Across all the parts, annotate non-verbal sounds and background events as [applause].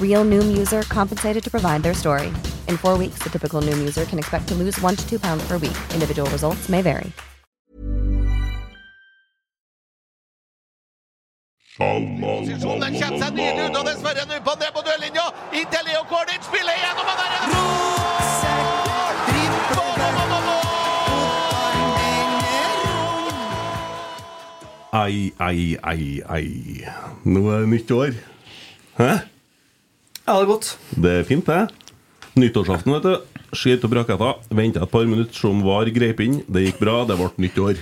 Real Noom user compensated to provide their story. In four weeks, the typical Noom user can expect to lose one to two pounds per week. Individual results may vary. Posisjonen kommer seg nydelig ut, og dessverre nå på ned på dørlinja. Inntil Leo Kornic spiller igjennom, og er det Ai, ai, ai, ai. Nå er det nytt år. Hæ? Ja, det er godt. Det er fint, det. Nyttårsaften, vet du. Skitt og raketta. Venta et par minutter, som var greip inn. Det gikk bra, det ble nytt år.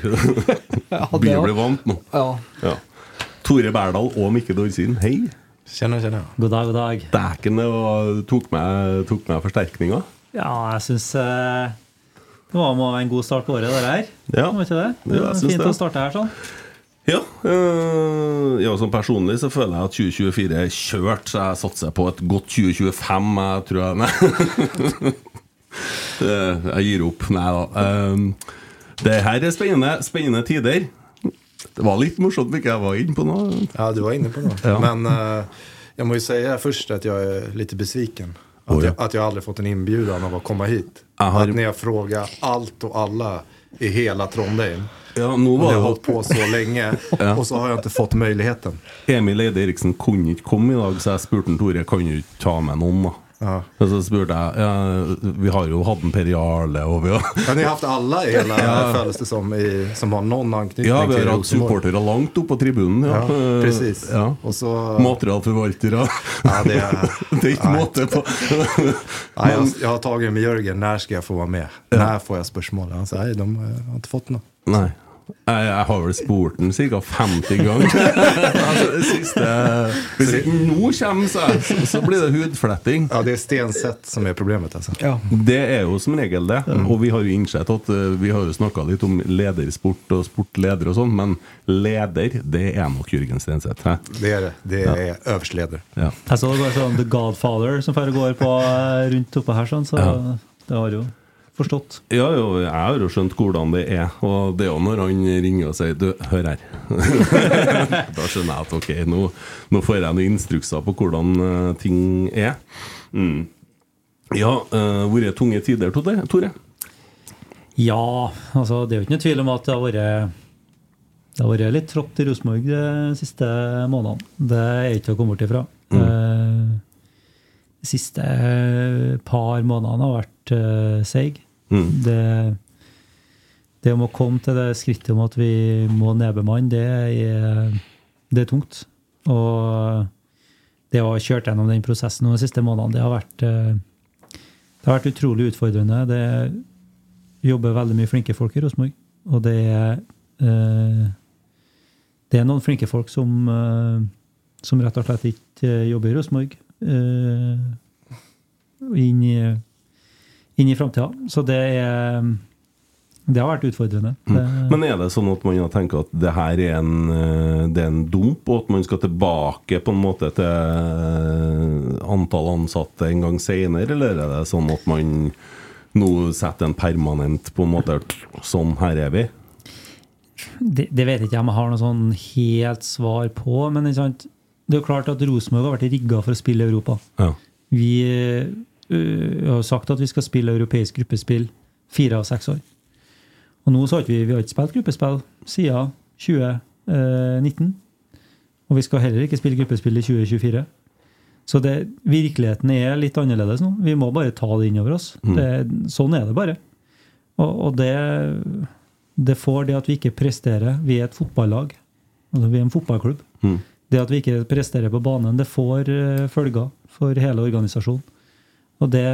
[laughs] Begynner å bli vant nå. Ja. Ja. Tore Berdal og Mikke Dorsin, hei. Kjenner, kjenner. God dag, god dag. Dæken, det var- tok med, tok meg forsterkninga. Ja, jeg syns eh, det var en god start på året, det her. Ja. Var ikke det? det Ja, fint det. å starte her sånn. Ja, øh, ja, som personlig så føler jeg at 2024 er kjørt, så jeg satser på et godt 2025. Jeg tror jeg [laughs] Nei. Jeg gir opp. Nei da. Um, det her er spennende, spennende tider. Det var litt morsomt ikke jeg var inne på noe. Ja, du var inne på noe. Ja. Men uh, jeg må jo si først at jeg er litt besviken. At, Oj. jeg, at jeg aldri fått en inbjudan av å komme hit. Har- At når har frågat alt og alle i hele Trondheim. Ja, nå var det har holdt på så lenge, [laughs] Ja. og så har jeg ikke fått muligheten. Emil Eide Eriksen kunne ikke komme i dag, så jeg spurte Tore kan du ikke ta med noen. da Ja. Og så spurte jeg ja, Vi har jo hatt en Per Jarle, og vi har Ja, ni har hatt alle i hele, [laughs] føles det som, i, som har noen anknytning Ja, vi har hatt supportere langt opp på tribunen. Ja, Ja, precis. Ja. Også, Materialforvaltere. Ja, det [laughs] Det er ikke måte på. [laughs] Nei, jeg, jeg har tatt med Jørgen. Når skal jeg få være med? Når får jeg spørsmålet? Han sier nei, de har ikke fått noe. Nei. Jeg, jeg har vel spurt den ca. 50 ganger. [laughs] altså, det siste Hvis ikke nå kommer, så, så blir det hudfletting. Ja, det er stensett som er problemet. Altså. Det er jo som regel det. Og vi har jo innsett at eh, Vi har jo snakka litt om ledersport og sportleder og sånn, men leder, det er nok Jørgen Stenseth. hæ? Det er det. Det er øverste leder. Ja. Jeg så det går sånn The Godfather som fer går på eh, rundt oppe her, sånn, så Ja. det har jo forstått. Ja, jo, jeg har jo skjønt hvordan det er. Og det er jo når han ringer og sier Du, hør her. [laughs] da skjønner jeg at ok, nå, nå får jeg noen instrukser på hvordan eh, ting er. Mm. Ja, uh, vært tunge tider, Tore? Tore? Ja, altså det er jo ikke noe tvil om at det har vært det har vært litt trått i Rosenborg de siste månedene. Det er ikke til å komme bort ifra. Mm. De siste par månedene har vært seig. Mm. Det, det om å komme til det skrittet om at vi må nedbemanne, det er, det er tungt. Og det å ha kjørt gjennom den prosessen de siste månedene, det har vært, eh, det har vært utrolig utfordrende. Det jobber veldig mye flinke folk i Rosenborg. Og det er, eh, det er noen flinke folk som, eh, som rett og slett ikke jobber i Rosenborg. inn i, inn i framtida. Så det er Det har vært utfordrende. Mm. Men er det sånn at man tenker at det her er en, eh, det er en dump, og at man skal tilbake på en måte til eh, antall ansatte en gang senere, eller er det sånn at man nå setter en permanent på en måte Sånn, her er vi? det, det vet ikke jeg om jeg har noe sånn helt svar på, men det er jo klart at Rosenborg har vært rigga for å spille i Europa. Ja. Vi øh, har sagt at vi skal spille europeisk gruppespill fire av seks år. Og nå så har vi, vi har ikke spilt gruppespill siden 2019. Og vi skal heller ikke spille gruppespill i 2024. Så det, virkeligheten er litt annerledes nå. Vi må bare ta det inn over oss. Det, sånn er det bare. Og, og det, det får det at vi ikke presterer Vi er et fotballag. Altså, vi er en fotballklubb. Mm. Det at vi ikke presterer på banen, det får uh, følger for hele organisasjonen. Og det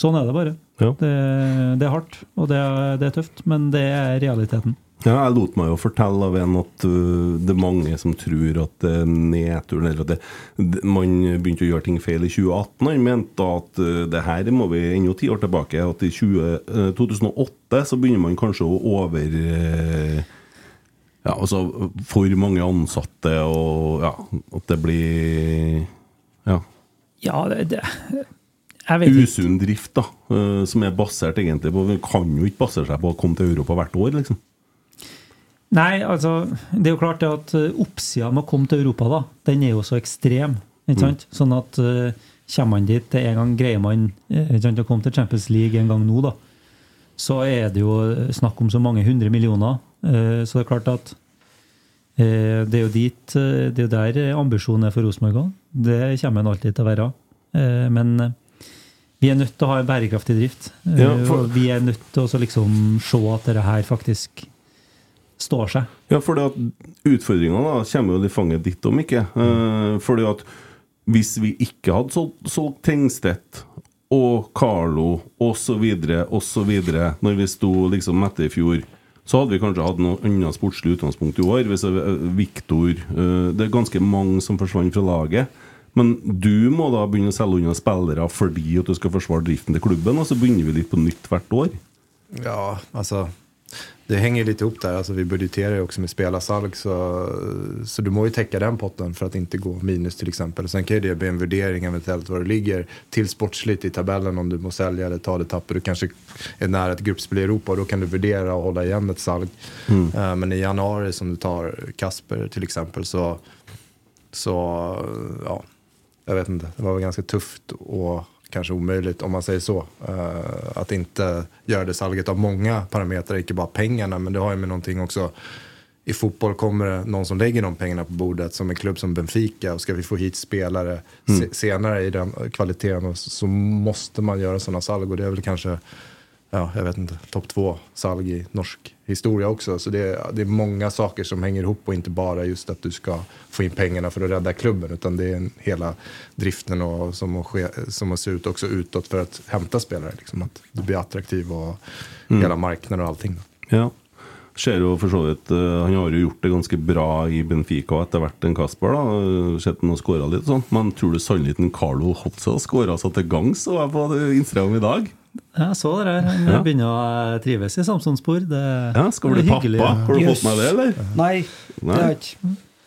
Sånn er det bare. Ja. Det, det er hardt, og det er, det er tøft, men det er realiteten. Ja, jeg lot meg jo fortelle av en at uh, det er mange som tror at det er nedturen Eller at det, man begynte å gjøre ting feil i 2018. Han mente at uh, det her må vi ennå ti år tilbake. At i 20, uh, 2008 så begynner man kanskje å over uh, Ja, altså for mange ansatte, og ja, at det blir Ja. Ja, det, det. Usunn drift, da. uh, som er basert egentlig på Kan jo ikke basere seg på å komme til Europa hvert år, liksom. Nei, altså, det er jo klart det at eh, oppsida med å komme til Europa, da, den er jo så ekstrem. Ikke sant? Sånn at uh, kommer man dit en gang greier man eh, ikke sant, å komme til Champions League en gang nå, da, så er det jo snakk om så mange hundre millioner. Uh, så det er klart at uh, det er jo dit eh, Det er jo der ambisjonen er for Rosenborg òg. Det kommer en alltid til å være. Eh, men eh, vi er nødt til å ha en bærekraftig drift. Eh, Ja, for- vi er nødt til å liksom se at dette her faktisk står seg. Ja, for utfordringene kommer jo i fanget ditt om ikke. Mm. fordi at hvis vi ikke hadde solgt, solgt Tengstedt og Carlo osv., osv., når vi sto liksom etter i fjor, så hadde vi kanskje hatt noe annet sportslig utgangspunkt i år. Hvis eh, Viktor eh, Det er ganske mange som forsvant fra laget. Men du må da begynne å selge unna spillere fordi at du skal forsvare driften til klubben, og så begynner vi litt på nytt hvert år. Ja, altså det henger litt opp der. Altså, vi budsjetterer jo også med spillersalg, så, så du må jo täcka den potten for att ikke gå minus f.eks. Så kan jo det bli en vurdering eventuellt hvor det ligger til sportslig i tabellen om du må selge eller ta det tappet. Du kanskje er nær et gruppspel i Europa og da kan du vurdere å holde igjen et salg. Eh, Men i januar, som du tar Kasper f.eks., exempel så, så ja, jag vet inte. Det var väl ganska tufft och kanske omöjligt om man säger så. eh, att inte göra det salget av många parametrar, inte bara pengarna. Men det har ju med någonting också. I fotboll kommer det någon som lägger de pengarna på bordet som en klubb som Benfica. Och ska vi få hit spelare se, senare i den kvaliteten så, så måste man göra sådana salg. Och det är väl kanske, ja, jag vet inte, topp två salg i norsk historia också. Så det är, det är många saker som hänger ihop och inte bara just att du ska få in pengarna för att rädda klubben. Utan det är en, hela driften och, som, att ske, som att se ut också utåt för att hämta spelare. Liksom, att du blir attraktiv och hela marknaden och allting. Ja. Ser jo for så vidt eh, Han har jo gjort det ganske bra i Benfica etter hvert en Kasper. da Eh, Sett han skåra litt og sånn. Men tror du sannheten en Carlo Hotza skåra seg til gangs og er på Instagram i dag? Jeg så det der. Han Ja. begynner å trives i Samsonspor. Det, Ja, Skal bli er pappa? Har du fått med det, eller? Nei, Nei. det har jeg ikke.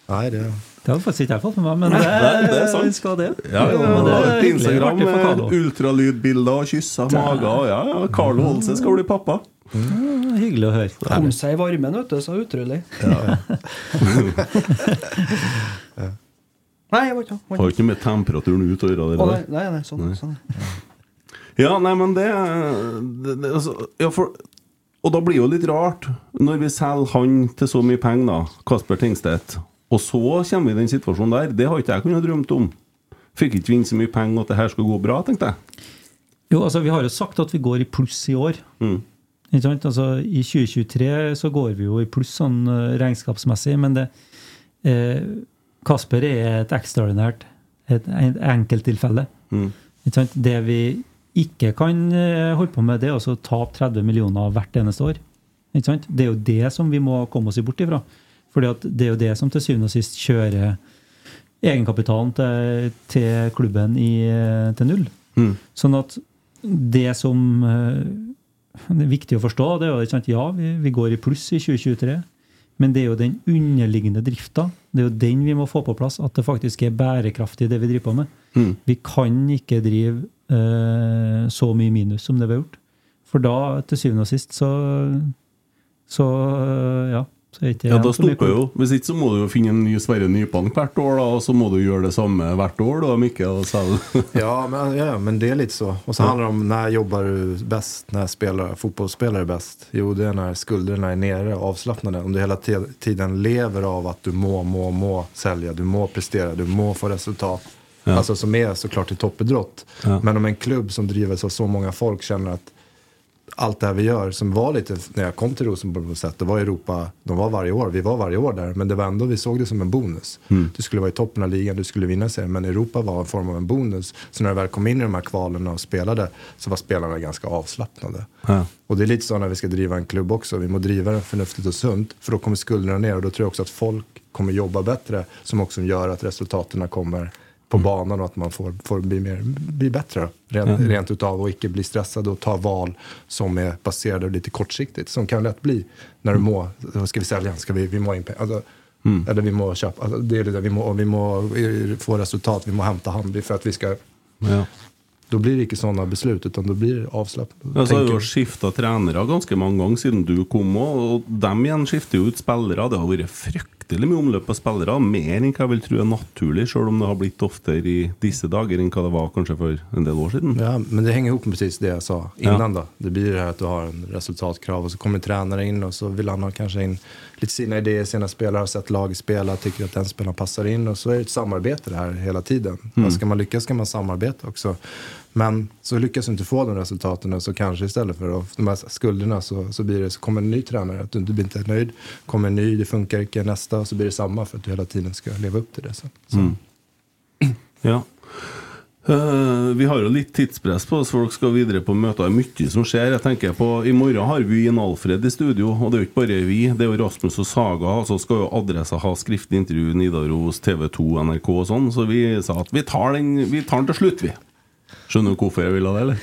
Nei, det, Det hadde faktisk ikke jeg fått med meg, men det, Nei, det er sant. vi skal det. Ja, ja, ja. det er Instagram med ultralydbilder og kyssa mager. og Ja, ja, Carlo Holse skal bli pappa. Mm, Hyggelig å høre. Kom seg i varmen, vet du. Så utrolig. [laughs] Nei, jeg var ikke Har ikke- noe med temperaturen ut å gjøre. nei, nei, nei, sånn. Ja, nei, men det, det, det altså, ja, for, Og da blir det jo litt rart når vi selger han til så mye penger, da, Kasper Tingstedt, og så kommer vi i den situasjonen der. Det har ikke jeg kunnet drømt om. Fikk ikke vi inn så mye penger at det her skulle gå bra, tenkte jeg. Jo, altså Vi har jo sagt at vi går i pluss i år. Mm. Ikke sant? Altså I 2023 så går vi jo i pluss sånn eh, regnskapsmessig, men det eh, Kasper er et ekstraordinært et, enkelttilfelle. Mm. Det vi ikke kan eh, holde på med, det er også å tape 30 millioner hvert eneste år. Ikke sant? Det er jo det som vi må komme oss bort ifra. Fordi at det er jo det som til syvende og sist kjører egenkapitalen til, til klubben i, eh, til null. Mm. Sånn at det som eh, det er viktig å forstå, det er jo ikke sant, ja, vi, vi går i pluss i 2023. Men det er jo den underliggende drifta det er jo den vi må få på plass. At det faktisk er bærekraftig, det vi driver på med. Mm. Vi kan ikke drive eh, så mye minus som det vi har gjort. For da, til syvende og sist, så, så eh, ja, Så er ikke Ja, da stopper jo. Hvis ikke så må du jo finne en ny Sverre Nypan hvert år, da, og så må du gjøre det samme hvert år, da, Mikkel. og så- [laughs] Ja men, ja, men det er litt så. Og så handler det om når jobber du best, når spiller, fotballspiller best? Jo, det er når skuldrene er nere och. Om du hele tiden lever av at du må, må, må selge, du må prestere, du må få resultat. Ja. Alltså som är såklart i toppidrott. Ja. Men om en klubb som drivs av så många folk känner att allt det här vi gör, som var lite när jag kom till Rosenborg på sätt, det var Europa, de var varje år, vi var varje år där, men det var ändå, vi såg det som en bonus. Du skulle vara i toppen av ligan, du skulle vinna serien, men Europa var en form av en bonus. Så när jag väl kom in i de här kvalen och spelade så var spelarna ganska avslappnade. Ja. Och det är lite så när vi ska driva en klubb också, vi må driva den förnuftigt och sunt, för då kommer skulderna ner och då tror jag också att folk kommer jobba bättre, som också gör att resultaten kommer på banan och att man får, får bli, mer, bli bättre rent, rent utav och ikke bli stressad och ta val som är baserade lite kortsiktigt. Som kan lätt bli när du må, skal ska vi sälja, ska vi, vi må in pengar. mm. Eller vi må köpa, alltså, det är det där, vi må, vi må få resultat, vi må hämta hand för att vi ska, Ja. Då blir det ikke sånne beslut utan da blir det avslappet. Ja, så har jo skifta trenere ganske mange ganger siden du kom òg, og dem igjen skifter jo ut spillere. Det har vært fryktelig mye omløp av spillere, mer enn hva jeg vil tro er naturlig, selv om det har blitt oftere i disse dager enn hva det var kanskje for en del år siden. Ja, men det henger opp med precis det jeg sa innan da. Det blir det her at du har en resultatkrav og så kommer trenere inn, og så vil han ha kanskje in lite sina idéer, sina spelare, har sett laget spela, tycker att den spelaren passar in och så är det ett samarbete det här hela tiden. Mm. ska man lyckas ska man samarbeta också. Men så lyckas du inte få de resultaten så kanske istället för att- de här skulderna så, så blir det, så kommer en ny tränare, att du, du blir inte nöjd, kommer en ny, det funkar inte nästa och så blir det samma för att du hela tiden ska leva upp till det Så. Så. [clears throat] Ja. Eh, vi har jo litt tidspress på oss, for dere skal videre på møter. Det er mye som skjer. Jeg tenker på, I morgen har vi Jan Alfred i studio, og det er jo ikke bare vi. Det er jo Rasmus og Saga. Og så skal jo Adressa ha skriftlig intervju, Nidaros, TV 2, NRK og sånn. Så vi sa at vi tar den, vi tar den til slutt, vi. Skjønner du hvorfor jeg vil ha det, eller?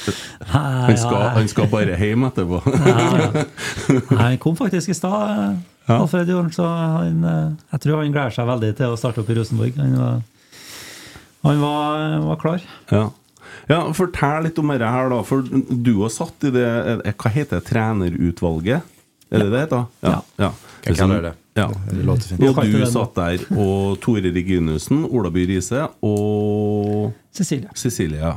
[laughs] Han skal, han skal bare hjem etterpå. [laughs] Nei, Han kom faktisk i stad, eh, Alfred Jorn, så han, eh, jeg tror han gleder seg veldig til å starte opp i Rosenborg. Han var, han var, var klar. Ja. ja, Fortell litt om dette her, da. For du har satt i det eh, Hva heter det? Trenerutvalget? Er det det da? Ja. ja. Kan kalle det det. Ja. Det låter fint. Og du satt der, og Tore Reginussen, Ola By Riise og Cecilie. Cecilie. Ja.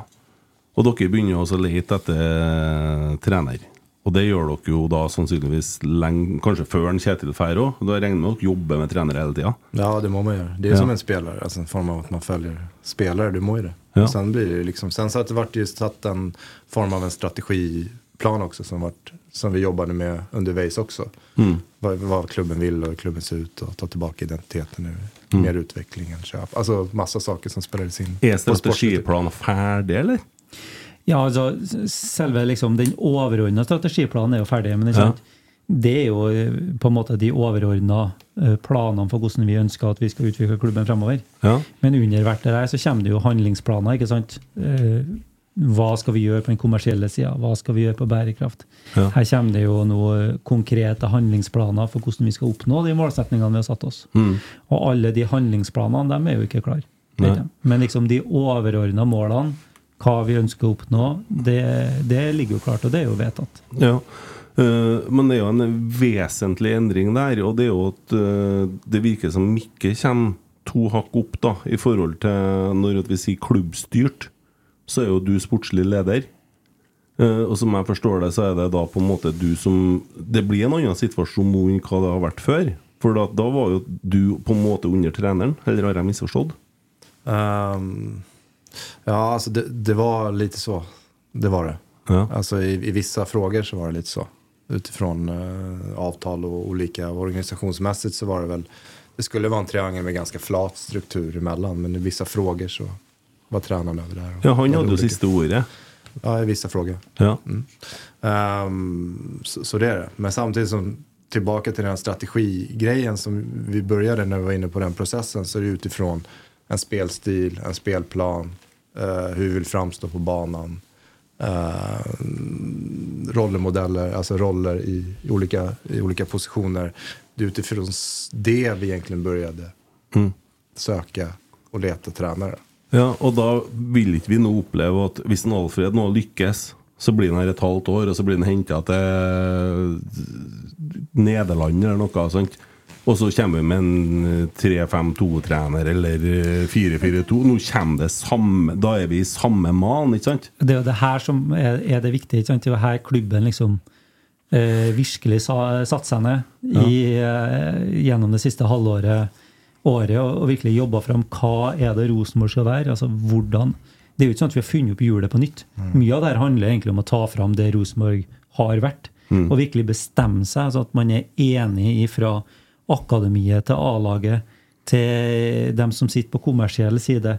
Og dere begynner også å lete etter eh, trener. Og det gjør dere jo da sannsynligvis lenge, kanskje før en Kjetil drar òg. Da regner med at dere jobber med trenere hele tida. Ja, det må man gjøre. Det er Ja. som en spelare, altså en form av at man følger spelare, du må jo det. Ja. Sen blir det liksom, sen så att det vart ju satt en form av en strategiplan också som, vart, som vi jobbade med underveis också. Mm. Vad, vad klubben vill och hur klubben ser ut och ta tillbaka identiteten nu. Mm. Mer utveckling än köp. Alltså massa saker som spelades in. Er strategiplanen ferdig, eller? Ja, altså, selve liksom, den overordna strategiplanen er jo ferdig. Men Ja. det er jo eh, på en måte de overordna planene for hvordan vi ønsker at vi skal utvikle klubben fremover. Ja. Men under hvert der så kommer det jo handlingsplaner. ikke sant? Eh, Hva skal vi gjøre på den kommersielle sida? Hva skal vi gjøre på bærekraft? Ja. Her kommer det jo noen konkrete handlingsplaner for hvordan vi skal oppnå de målsetningene vi har satt oss. Mm. Og alle de handlingsplanene de er jo ikke klare. Men liksom de overordna målene, hva vi ønsker å oppnå, det, det ligger jo klart, og det er jo vedtatt. Ja. Eh, men det er jo en vesentlig endring der, og det er jo at eh, det virker som Mikke kommer to hakk opp da, i forhold til når at vi sier klubbstyrt, så er jo du sportslig leder. Eh, og som jeg forstår det, så er det da på en måte du som Det blir en annen situasjon nå enn hva det har vært før. For da, da var jo du på en måte under treneren, eller har jeg misforstått? Ehm, ja, alltså det, det var lite så. Det var det. Ja. Alltså i, i vissa frågor så var det lite så. Utifrån eh, avtal och olika organisationsmässigt så var det väl det skulle vara en triangel med ganska flat struktur emellan men i vissa frågor så var tränaren över där. Ja, han hade olika- siste ordet. Ja, i vissa frågor. Ja. Ehm, så, så det är det. Men samtidigt som tillbaka till den strategigrejen som vi började när vi var inne på den processen så är det utifrån en spelstil, en spelplan, hur vi vill framstå på banan. Uh, rollermodeller, alltså roller i, i, olika, i olika positioner. Det är utifrån det vi egentligen började Mm. söka och leta tränare. Ja, og da vil ikke vi nå oppleve at hvis en Alfred nå lykkes, så blir han her et halvt år, og så blir han henta til Nederland eller noe sånt. Og så kommer vi med en eh, 3-5-2-trener eller eh, 4-4-2. Nå kommer det samme Da er vi i samme malen, ikke sant? Det er jo det her som er, er det viktige. Ikke sant? Det er jo her klubben liksom eh, virkelig sa, satt seg ned i, eh, gjennom det siste halvåret, året, og, og virkelig jobba fram hva er det Rosenborg skal være. altså hvordan Det er jo ikke sånn at vi har funnet opp hjulet på nytt. Mye av det her handler egentlig om å ta fram det Rosenborg har vært, og virkelig bestemme seg, altså at man er enig ifra akademiet til A-laget til dem som sitter på kommersiell side,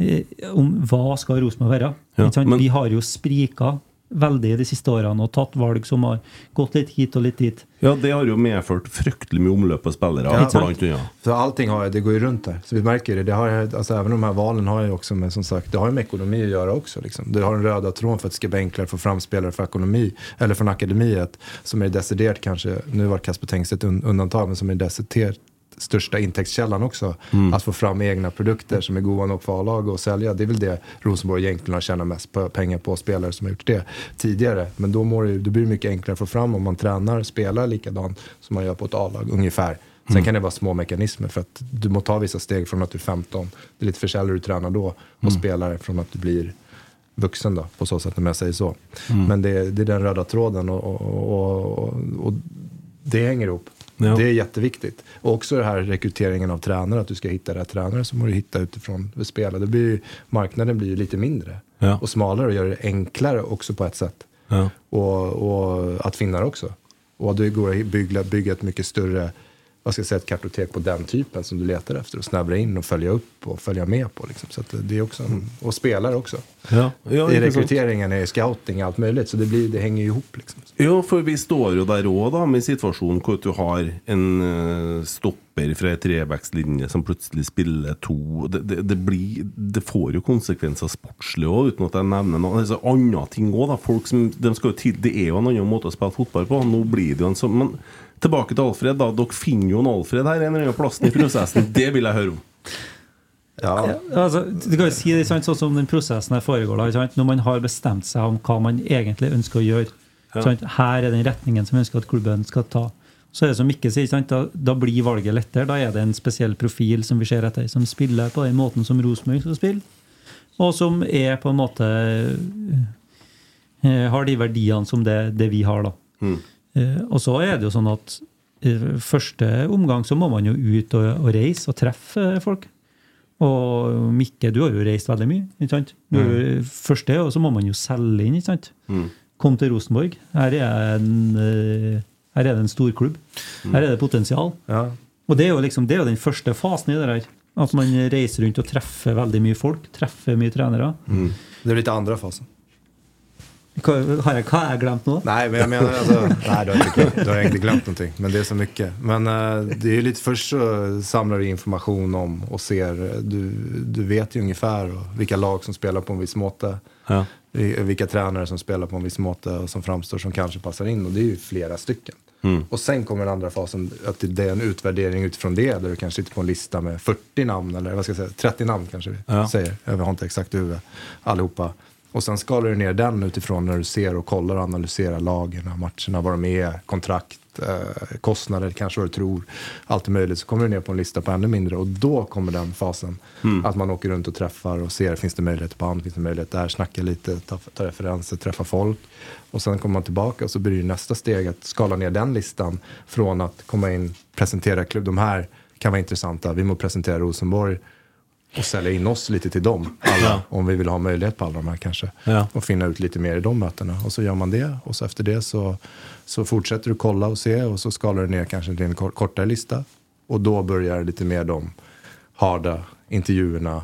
eh, om hva skal Rosenborg være. Ja, men- Vi har jo sprika veldig de siste årene og tatt valg som har gått litt hit og litt dit. Ja, det har jo medført fryktelig mye omløp av spillere. Ja. blant annet. Så allting har, det går jo rundt der. Så vi merker det. det har, altså, även de her valgene har jo også med, som sagt, det har jo med ekonomi å gjøre også. Liksom. Det har den röda tråden for at det skal bli enklere att få fram spelare för ekonomi, eller for akademiet, som er desidert kanskje nu var Kasper Tengstedt un, undantag, men som er deciderat största intäktskällan också. Att få fram egna produkter som är goda nog för A-lag och sälja. Det är väl det Rosenborg egentligen har tjänat mest pengar på, spelare som har gjort det tidigare. Men då, mår det, ju- blir det mycket enklare att få fram om man tränar, spelar likadant som man gör på ett A-lag, ungefär. Sen kan det vara små mekanismer för att du måste ta vissa steg från att du är 15. Det är lite försäljare du tränar då och spelar från att du blir vuxen då, på så sätt om jag säger så. Men det, det är den röda tråden och, och, och, och det hänger ihop. Ja. Det är jätteviktigt. Och också det här rekryteringen av tränare, att du ska hitta rätt tränare så må du hitta utifrån spelare. Det blir marknaden blir ju lite mindre Ja. och smalare och gör det enklare också på ett sätt. Ja. Och, och att finna det också. Och det går att bygga, bygga ett mycket större vad ska jag säga, ett kartotek på den typen som du letar efter och snävra in och följa upp och följa med på. Liksom. Så att det är också en, och spelare också. Ja, ja, I rekrutteringen, rekryteringen, i scouting, allt möjligt. Så det, blir, det hänger ju ihop. Liksom. Ja, for vi står jo der òg, da, med situasjonen hvor du har en eh, stopper fra ei trevekstlinje som plutselig spiller to. Det, det, det, blir, det får jo konsekvenser sportslig òg, uten at jeg nevner noe. Altså, andre ting òg, da. Folk som, de skal jo til, det er jo en annen måte å spille fotball på. Nå blir det jo en sånn tilbake til Alfred, da. Dere finner jo en Alfred her en eller annen plass i prosessen. Det vil jeg høre om. Ja. Altså, du kan jo si det sant, sånn som den prosessen her foregår da, sant? Når man har bestemt seg om hva man egentlig ønsker å gjøre. Sant? Her er den retningen som vi ønsker at klubben skal ta. Så er det som Mikke sier, sant? Da, da blir valget lettere. Da er det en spesiell profil som vi ser etter, som spiller på den måten som Rosenborg skal spille. Og som er på en måte eh, Har de verdiene som det, det vi har, da. Eh, og så er det jo sånn at i første omgang så må man jo ut og, og reise og treffe eh, folk. Og Mikke, du har jo reist veldig mye. ikke sant? Du, Først det, og så må man jo selge inn. ikke sant? Kom til Rosenborg. Her er, en, eh, her er det en storklubb. Her er det potensial. Ja. Og det er jo liksom, det er jo den første fasen i det der. At man reiser rundt og treffer veldig mye folk. Treffer mye trenere. Det är litt andre fasen. Hva, har, jeg, hva har jeg glemt nå? Nei, men jeg mener altså, Nei, du har, ikke, du har egentlig glemt noe. Men det er så mye. Men uh, det er litt først så samler du information om og ser. Du, du vet jo omtrent hvilke vilka lag som spiller på en viss måte. Ja. Hvilke Vilka tränare som spiller på en viss måte og som framstår som kanskje passer inn. Og det er jo flere stykker. Mm. Og sen kommer den andre fasen, at det er en utvärdering utifrån det. der du kanskje sitter på en lista med 40 namn, eller vad ska jag säga, 30 namn kanskje vi Ja. sier. Jeg har ikke exakt i huvudet, allihopa. Och sen skalar du ner den utifrån när du ser och kollar och analyserar lagen, matcherna, vad de är, kontrakt, eh, kostnader, kanske vad du tror. Allt möjligt. Så kommer du ner på en lista på ännu mindre och då kommer den fasen. Att man åker runt och träffar och ser, finns det möjlighet på hand, finns det möjlighet där, snacka lite, ta, ta referenser, träffa folk. Och sen kommer man tillbaka och så blir det nästa steg att skala ner den listan från att komma in, presentera klubb, de här kan vara intressanta, vi må presentera Rosenborg och sälja in oss lite till dem, alla, om vi vill ha möjlighet på alla de här kanske. Ja. Och finna ut lite mer i de mötena. Och så gör man det och så efter det så, så fortsätter du kolla och se och så skalar du ner kanske till en kor- kortare lista. Och då börjar lite mer de harda intervjuerna,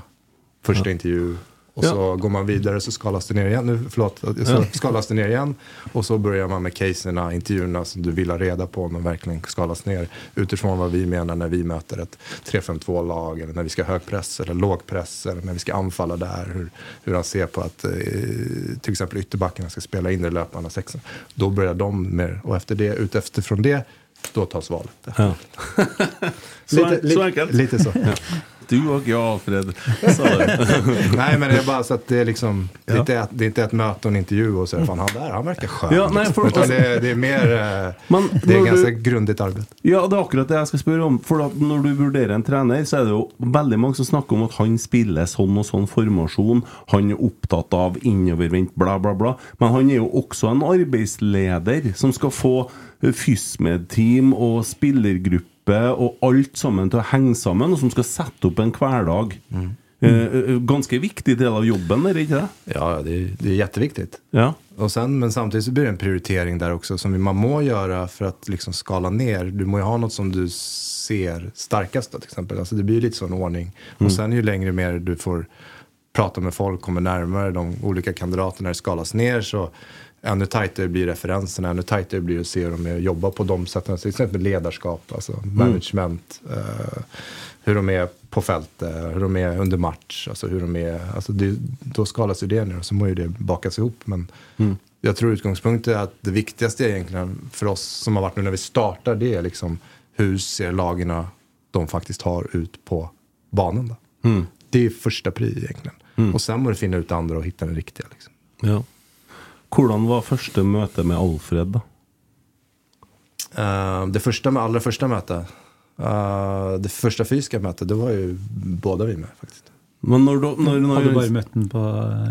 första intervju. Och Ja. så går man vidare så skalas det ner igen. Nu, förlåt, så skalas det ner igen. Och så börjar man med caserna, intervjuerna som du vill ha reda på om de verkligen skalas ner. Utifrån vad vi menar när vi möter ett 3-5-2-lag eller när vi ska ha hög press eller lågpress eller när vi ska anfalla där. Hur, hur han ser på att eh, till exempel ytterbackarna ska spela in i löpande sexan. Då börjar de med, och efter det, utifrån det, då tas valet. Ja. [laughs] Så, Lite, så lite, enkelt. lite så. Du och jag, Alfred. [laughs] Nej, men det är bara så att det är liksom, det, är inte ett, det är inte ett möte och en intervju och så det, fan han där, han verkar skön. Ja, nej, liksom. det, är- det er mer, eh, Men det er ganska du- grundigt arbete. Ja, det er akkurat det jeg skal spørre om. For at Når du vurderer en trener, så er det jo veldig mange som snakker om at han spiller sånn og sånn formasjon. Han er opptatt av innovervendt, bla, bla, bla. Men han er jo også en arbeidsleder som skal få eh, FysMed-team og spillergruppe og alt sammen til å henge sammen, og som skal sette opp en hverdag. Mm. eh, ganske viktig del av jobben, er det ikke det? Ja, det er, det är jätteviktigt. Ja. Och sen, men samtidigt så blir det en prioritering der også som man må gjøre for å liksom skala ner. Du må jo ha noe som du ser starkast då, till exempel. Alltså det blir litt sånn ordning. ordning. Og sen ju längre mer du får prata med folk, kommer nærmere de olika kandidaterna, det skalas ner så ännu tajtare blir referenserna, ännu tajtare blir att se hur de jobber på de sätten. Till exempel ledarskap, alltså management, eh, hur de är på fältet, hur de är under match, alltså hur de är, alltså det, då skalas ju det ner och så må ju det bakas ihop. Men jag tror utgångspunkten är att det viktigaste egentligen för oss som har varit nu när vi startar, det är liksom hur ser lagarna de faktiskt har ut på banan då? Det är första pri egentligen. Och sen må du finna ut andra och hitta den riktiga. Liksom. ja. Hvordan var første møte med Alfred, da? Uh, det første, aller første møtet mötet, eh, det første fysiske møtet, det var jo både vi med faktisk. Men når, du- når, når, Hadde du bare møtt den på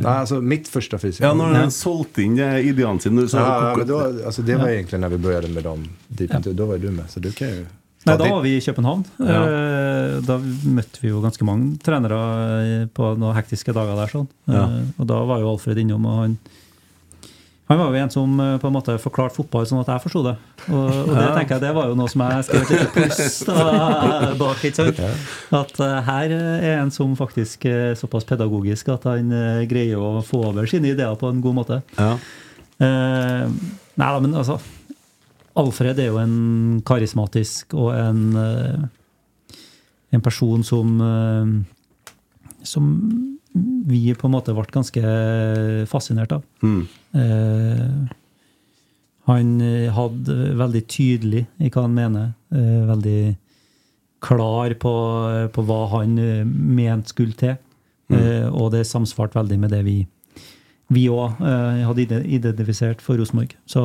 Nei, altså mitt første fysiske møte. Ja, når han solgte inn de ideene sine så, Ja, ja, men då, det var egentlig når vi begynte med dem. De, ja. Da var du med, så du kan jo Nei, da var vi i København. Ja. Da møtte vi jo ganske mange trenere eh, på noen hektiske dager der. sånn. Ja. Eh, Og da var jo Alfred innom, og han han var jo en som eh, på en måte forklarte fotball sånn at jeg forsto det. Og, og det tenker jeg det var jo noe som jeg skrev et lite pluss [laughs] bak. ikke sant? At eh, her er en som faktisk er såpass pedagogisk at han eh, greier å få over sine ideer på en god måte. ja. Eh, nei da, men altså Alfred er jo en karismatisk og en eh, En person som eh, Som vi på en måte ble ganske fascinert av. Mm. Eh, han eh, hadde veldig tydelig i hva han mener. eh, veldig klar på, på hva han eh, mente skulle til. Eh, og det samsvarte veldig med det vi vi òg hadde identifisert for Rosenborg. Så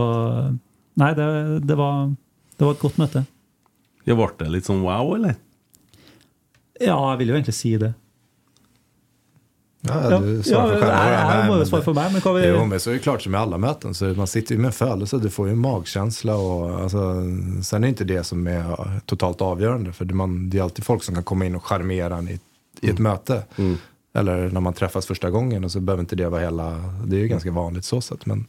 nei, det, det, var, det var et godt møte. Ja, Ble det litt sånn wow, eller? Ja, jeg vil jo egentlig si det. Ja, du du ja, jeg, jeg må jo svare for meg, men hva vi Jo, men så er det klart som i alle möten. Så man sitter ju med følelse, du får jo en magkänsla. Och, alltså, sen är inte det som er totalt avgjørende, for man, det er alltid folk som kan komme inn og charmera en i, i ett möte. Eller når man träffas første gangen, Och så behöver inte det vara hela... Det er jo ganske vanlig så sett, Men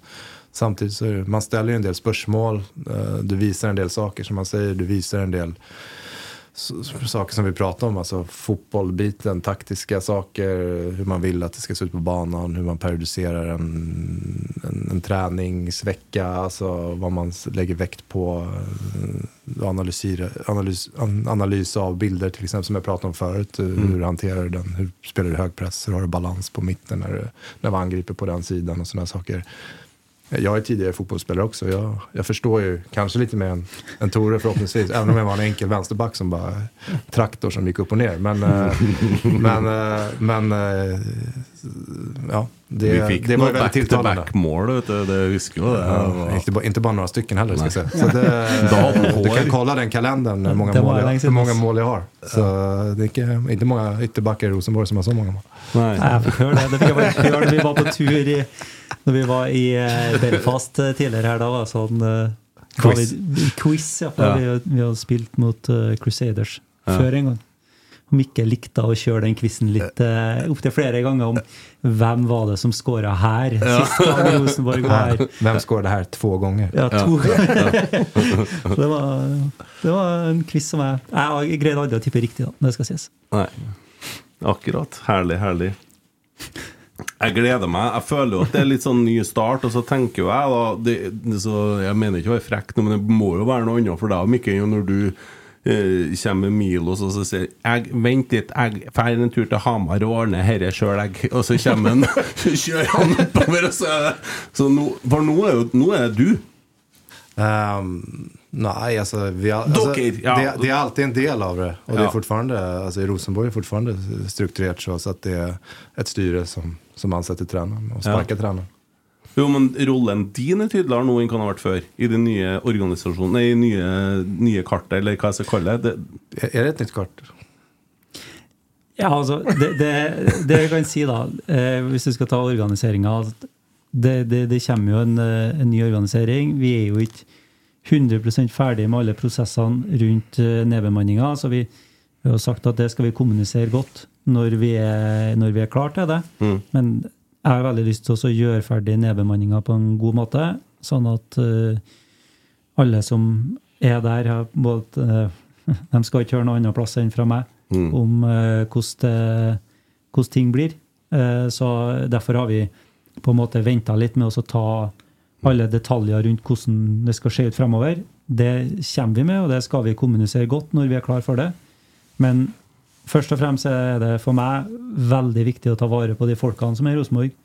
samtidig så er det, man ställer ju en del spörsmål. eh, Du viser en del saker som man sier, Du viser en del saker som vi pratar om, alltså fotbollbiten, taktiska saker, hur man vill att det ska se ut på banan, hur man periodiserar en, en, en träningsvecka, alltså vad man lägger väkt på, eh, analys, analys av bilder till exempel som jag pratade om förut, hur- hur hanterar du den, hur spelar du högpress, hur har du balans på mitten när, du, när vi angriper på den sidan och sådana saker. Jag är tidigare fotbollsspelare också. Jag, jag förstår ju kanske lite mer än, än Tore förhoppningsvis. Även om jag var en enkel vänsterback som bara traktor som gick upp och ner. Men, eh, men, eh, men eh, ja, det, Vi fikk det var noe back-to-back-mål, vet du. Det husker jo det. Ja, inte, bare inte bara några stycken heller Skal jeg si. Så det, [laughs] du kan kolla den kalenderen hvor mange, mål jeg, hvor mange mål jeg har. Så det er ikke, ikke mange ytterbacker i Rosenborg som har så mange mål. Nei. Jeg fikk høre det. Det fikk jeg bare høre når vi var på tur i Når vi var i eh, Belfast eh, tidligere her. Da var det sånn eh, Quiz. Vi, quiz, ja. for Ja. Vi, vi har spilt mot Crusaders før en gang. Mikke likte å kjøre den quizen litt uh, opptil flere ganger om hvem var det som skåra her sist gang Rosenborg var her. [laughs] Hvem skåra her to ganger? Ja, to [laughs] Så det, var, det var en quiz som jeg Jeg greide aldri å tippe riktig, da. Det skal sies. Nei. Akkurat. Herlig, herlig. Jeg gleder meg. Jeg føler jo at det er litt sånn ny start, og så tenker jo jeg da det, det, så Jeg mener ikke å være frekk, men det må jo være noe annet for deg, Mikkel, når du eh, kommer Milos og så sier jeg, 'Vent litt, jeg drar en tur til Hamar og ordner dette sjøl', jeg. Og så kommer han [laughs] kjører han oppover, og så er det Så nå, For nå er, jo, nå er det du. Um, nei, altså, vi har, altså Docker, ja. det, det er alltid en del av det. Og det er fortfarande, altså, i Rosenborg er fortfarande strukturert så, så at det er et styre som, som ansetter treneren og sparker ja. tränaren. Jo, men rollen din er tydeligere nå enn hva den har vært før. I de nye organisasjonen i nye, nye kartet, eller hva jeg skal kalle det. är det et nytt kart? Ja, altså, det, det, det jeg kan si, da, eh, hvis du skal ta organiseringa det, det, det kommer jo en, eh, en ny organisering. Vi er jo ikke 100% ferdig med alle prosessene rundt eh, nedbemanninga. Så vi, vi har sagt at det skal vi kommunisere godt når vi er, når vi er klar til det. Men jeg har veldig lyst til å gjøre ferdig nedbemanninga på en god måte, sånn at uh, alle som er der, har både, uh, [laughs] de skal ikke høre noe annet plass enn fra meg om eh, hvordan, hvordan ting blir. Eh, så derfor har vi på en måte venta litt med å ta alle detaljer rundt hvordan det skal se ut fremover. Det kommer vi med, og det skal vi kommunisere godt når vi er klar for det. Men først og fremst er det for meg veldig viktig å ta vare på de folkene som er i Rosenborg.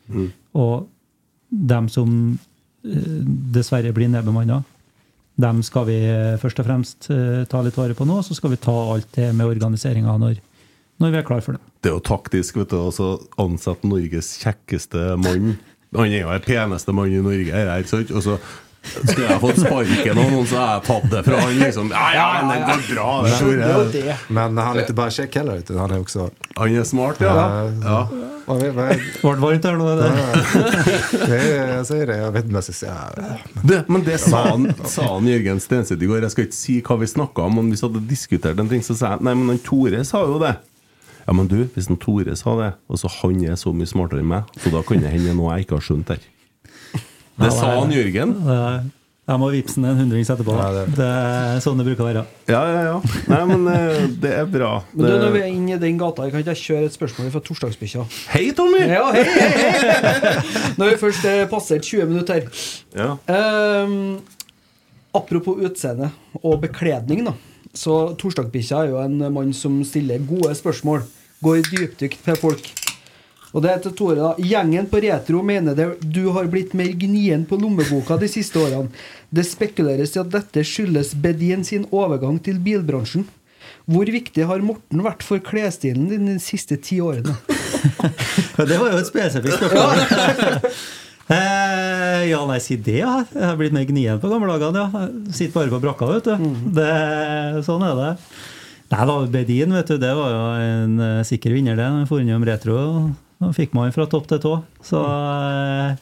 Og dem som eh, dessverre blir nedbemanna. Dem skal vi eh, først og fremst eh, ta litt vare på nå, så skal vi ta alt det med organiseringa når, når vi er klar for det. Det er jo taktisk vet du, å ansette Norges kjekkeste mann. Han er jo den peneste mannen i Norge. Her, sant? Og så skulle jeg fått sparken av noen, så har jeg tatt det fra han. liksom Ja, ja, men det går bra. Det. Skjønner. Men han er ikke bare kjekk heller, utan han er også Han er smart, ja. ja. Ble det varmt her nå? det? det jeg jag det. Det, men det sa han, sa han Jørgen Stenseth i går. Jeg skal ikke si hva vi snakka om, men hvis vi hadde diskutert en ting, så sa jeg nei, men han Tore sa jo det. Ja, men du, hvis han Tore sa det, og så han er så mye smartere enn meg, så da kan det hende noe jeg ikke har skjønt her. Det sa han Jørgen. Jeg må vippse den en hundrings etterpå. Ja, det- det er sånn det bruker å være. Ja, ja, ja. Nei, men eh, det er bra. Men du, når vi er inne i den gata, kan ikke jeg kjøre et spørsmål fra torsdagsbikkja? Hei, Tommy! Ja, hei, hei, hei! [laughs] Når vi først er passert 20 minutter. Ja. Um, apropos utseende og bekledning, da. Så Torsdagsbikkja er jo en mann som stiller gode spørsmål. Går i dypdykk til folk. Og det heter Tore, da. Gjengen på Retro mener det du har blitt mer gnien på lommeboka de siste årene. Det spekuleres i at dette skyldes Bedien sin overgang til bilbransjen. Hvor viktig har Morten vært for klesstilen din de siste ti årene? [laughs] Det var jo et spesifikt spørsmål. [laughs] Eh, ja, nei, si det, ja. Jeg har blitt mer gnien på gamle dager. ja. Sitter bare på brakka, vet du. Det, sånn er det. Nei da, Bedin, vet du, det var jo en eh, sikker vinner, det. Han for innom retro. Da fikk man fra topp til tå. Så, eh,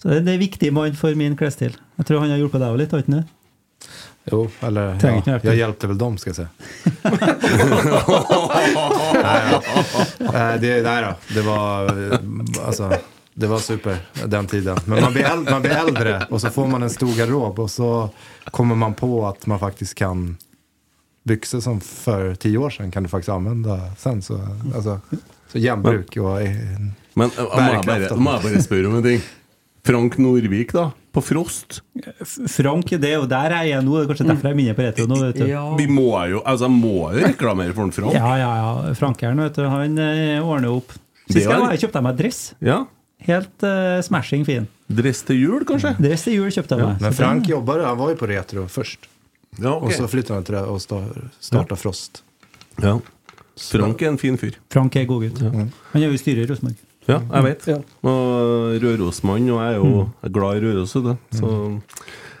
så det er en viktig mann for min klesstil. Jeg tror han har hjulpet deg litt, har han ikke det? Jo, eller ja, Jeg jag vel väl dem skal jeg si. [laughs] ja. det, då, det var, Altså, det var super den tiden. Men man blir, eldre, man blir eldre og så får man en stor garderobe, og så kommer man på at man faktisk kan Bukser som for ti år siden kan du faktisk anvende sen. Så, alltså, så gjenbruk jo eh, Men eh, må jeg, bare, må jeg bare spørre om en ting. Frank Norvik, da. På Frost. Frank, det er jo der jeg er nå. Det er kanskje derfor jeg er minner på retro nå. vet du. Ja. Vi må jo altså, jeg må jo reklamere for en Frank. Ja, ja, ja. Frankeren, vet du, han eh, ordner opp. Sist gang var- jeg kjøpte jeg meg dress. Ja. Helt uh, smashing fin. Dress til jul, kanskje? Dress til jul kjøpte jeg meg. Men Frank jobba han var jo på Retro først. Ja, Och så flytta han til det og starta Frost. ja. Frank er en fin fyr. Frank er god gutt. Han er jo i styret i Rosenborg. Ja, jeg vet. Ja. Og Rørosmann, og jeg er jo er glad i Røros. du. Så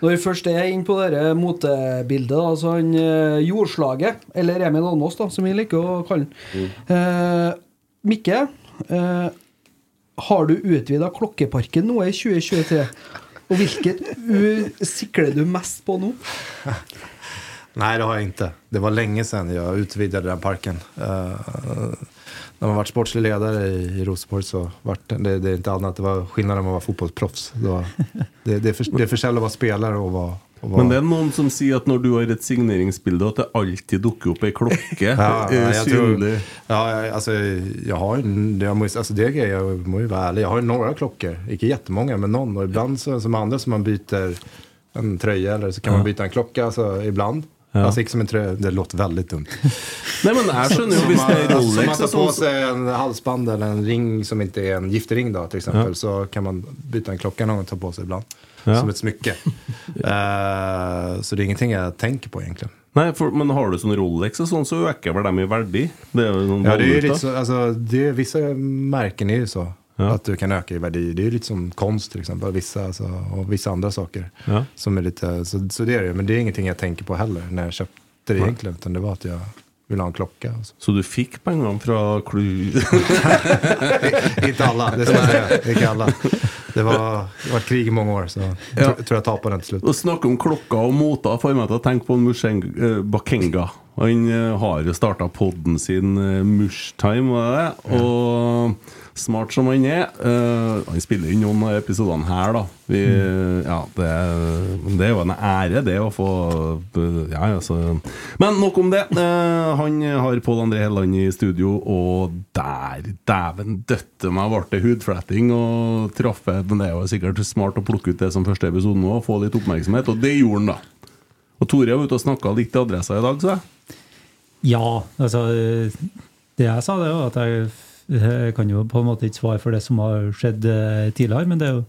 Når vi først er inne på dette motebildet, da, så han eh, Jordslaget, eller Emil Almås, da, som vi liker å kalle han. Eh, Mikke, eh, har du utvida Klokkeparken nå i 2023? Og hvilket sikler du mest på nå? [laughs] Nej, det har jag inte. Det var länge sedan jag utvidgade den parken. Uh, när man varit sportslig ledare i, i Rosenborg så var det, det, är inte annat. Det var skillnaden med att vara fotbollsproffs. Det, var, det, det, är för, det är sällan att vara spelare och vara... Och Men det er noen som sier at når du har et signeringsbilde, at det alltid dukker opp ei klokke [laughs] Ja, jeg ja, tror, synlig. ja, altså, jeg har Jeg måste, alltså det jeg jag må jo være ærlig. Jeg har noen klokker. Ikke jättemånga, men noen. Og ibland så, som andre, som man byter en trøye, eller så kan man bytte en klokke. Altså, ibland. Ja. Altså ikke som en trøye, det låter veldig dumt. [laughs] Nei, men jeg skjønner jo hvis det er Rolex som man tar på seg en halsband eller en ring som ikke er en giftering då, till ja. så kan man byta en klocka någon tar på seg ibland. Ja. Som et smykke. uh, [laughs] så det er ingenting jeg tenker på egentligen. Nei, for, men har du sånn Rolex og sånn, så øker vel dem i verdi? Det er jo sånn Ja, det er, ju valuta. så, altså, det, visse märken er jo så. Ja. Att du kan öka i värde. Det är ju lite som konst till exempel. Vissa, alltså, och vissa andra saker. Ja. Som är lite, så, så det är det. Men det är ingenting jag tänker på heller när jag köpte det egentligen. Utan det var att jag ville ha en klocka. så. Så du fikk pengene fra Klu... [laughs] inte alla, [laughs] det ska jag säga. Inte alla. Det var, det var krig i många år. Så jag tror, jeg jag tapade den till slut. Å snakke om klokka og moter får meg til å tenke på Musheng, eh, Bakenga. Han eh, har jo starta podden sin uh, Mushtime, var det det? Og smart som han er Uh, Han spiller inn noen av episodene her, da. Vi, Ja, det, det er jo en ære, det, å få eh, Ja, altså Men nok om det. Uh, han har Pål André Helland i studio, og der, dæven døtte meg, ble det hudfletting og traffe Men det er jo sikkert smart å plukke ut det som første episode nå, og få litt oppmerksomhet, og det gjorde han, da. Og Tore var ute og snakka litt til adressa i dag, så jeg. Ja, altså Det jeg sa, det var at jeg, jeg kan jo på en måte ikke svare for det som har skjedd eh, tidligere, men det er jo,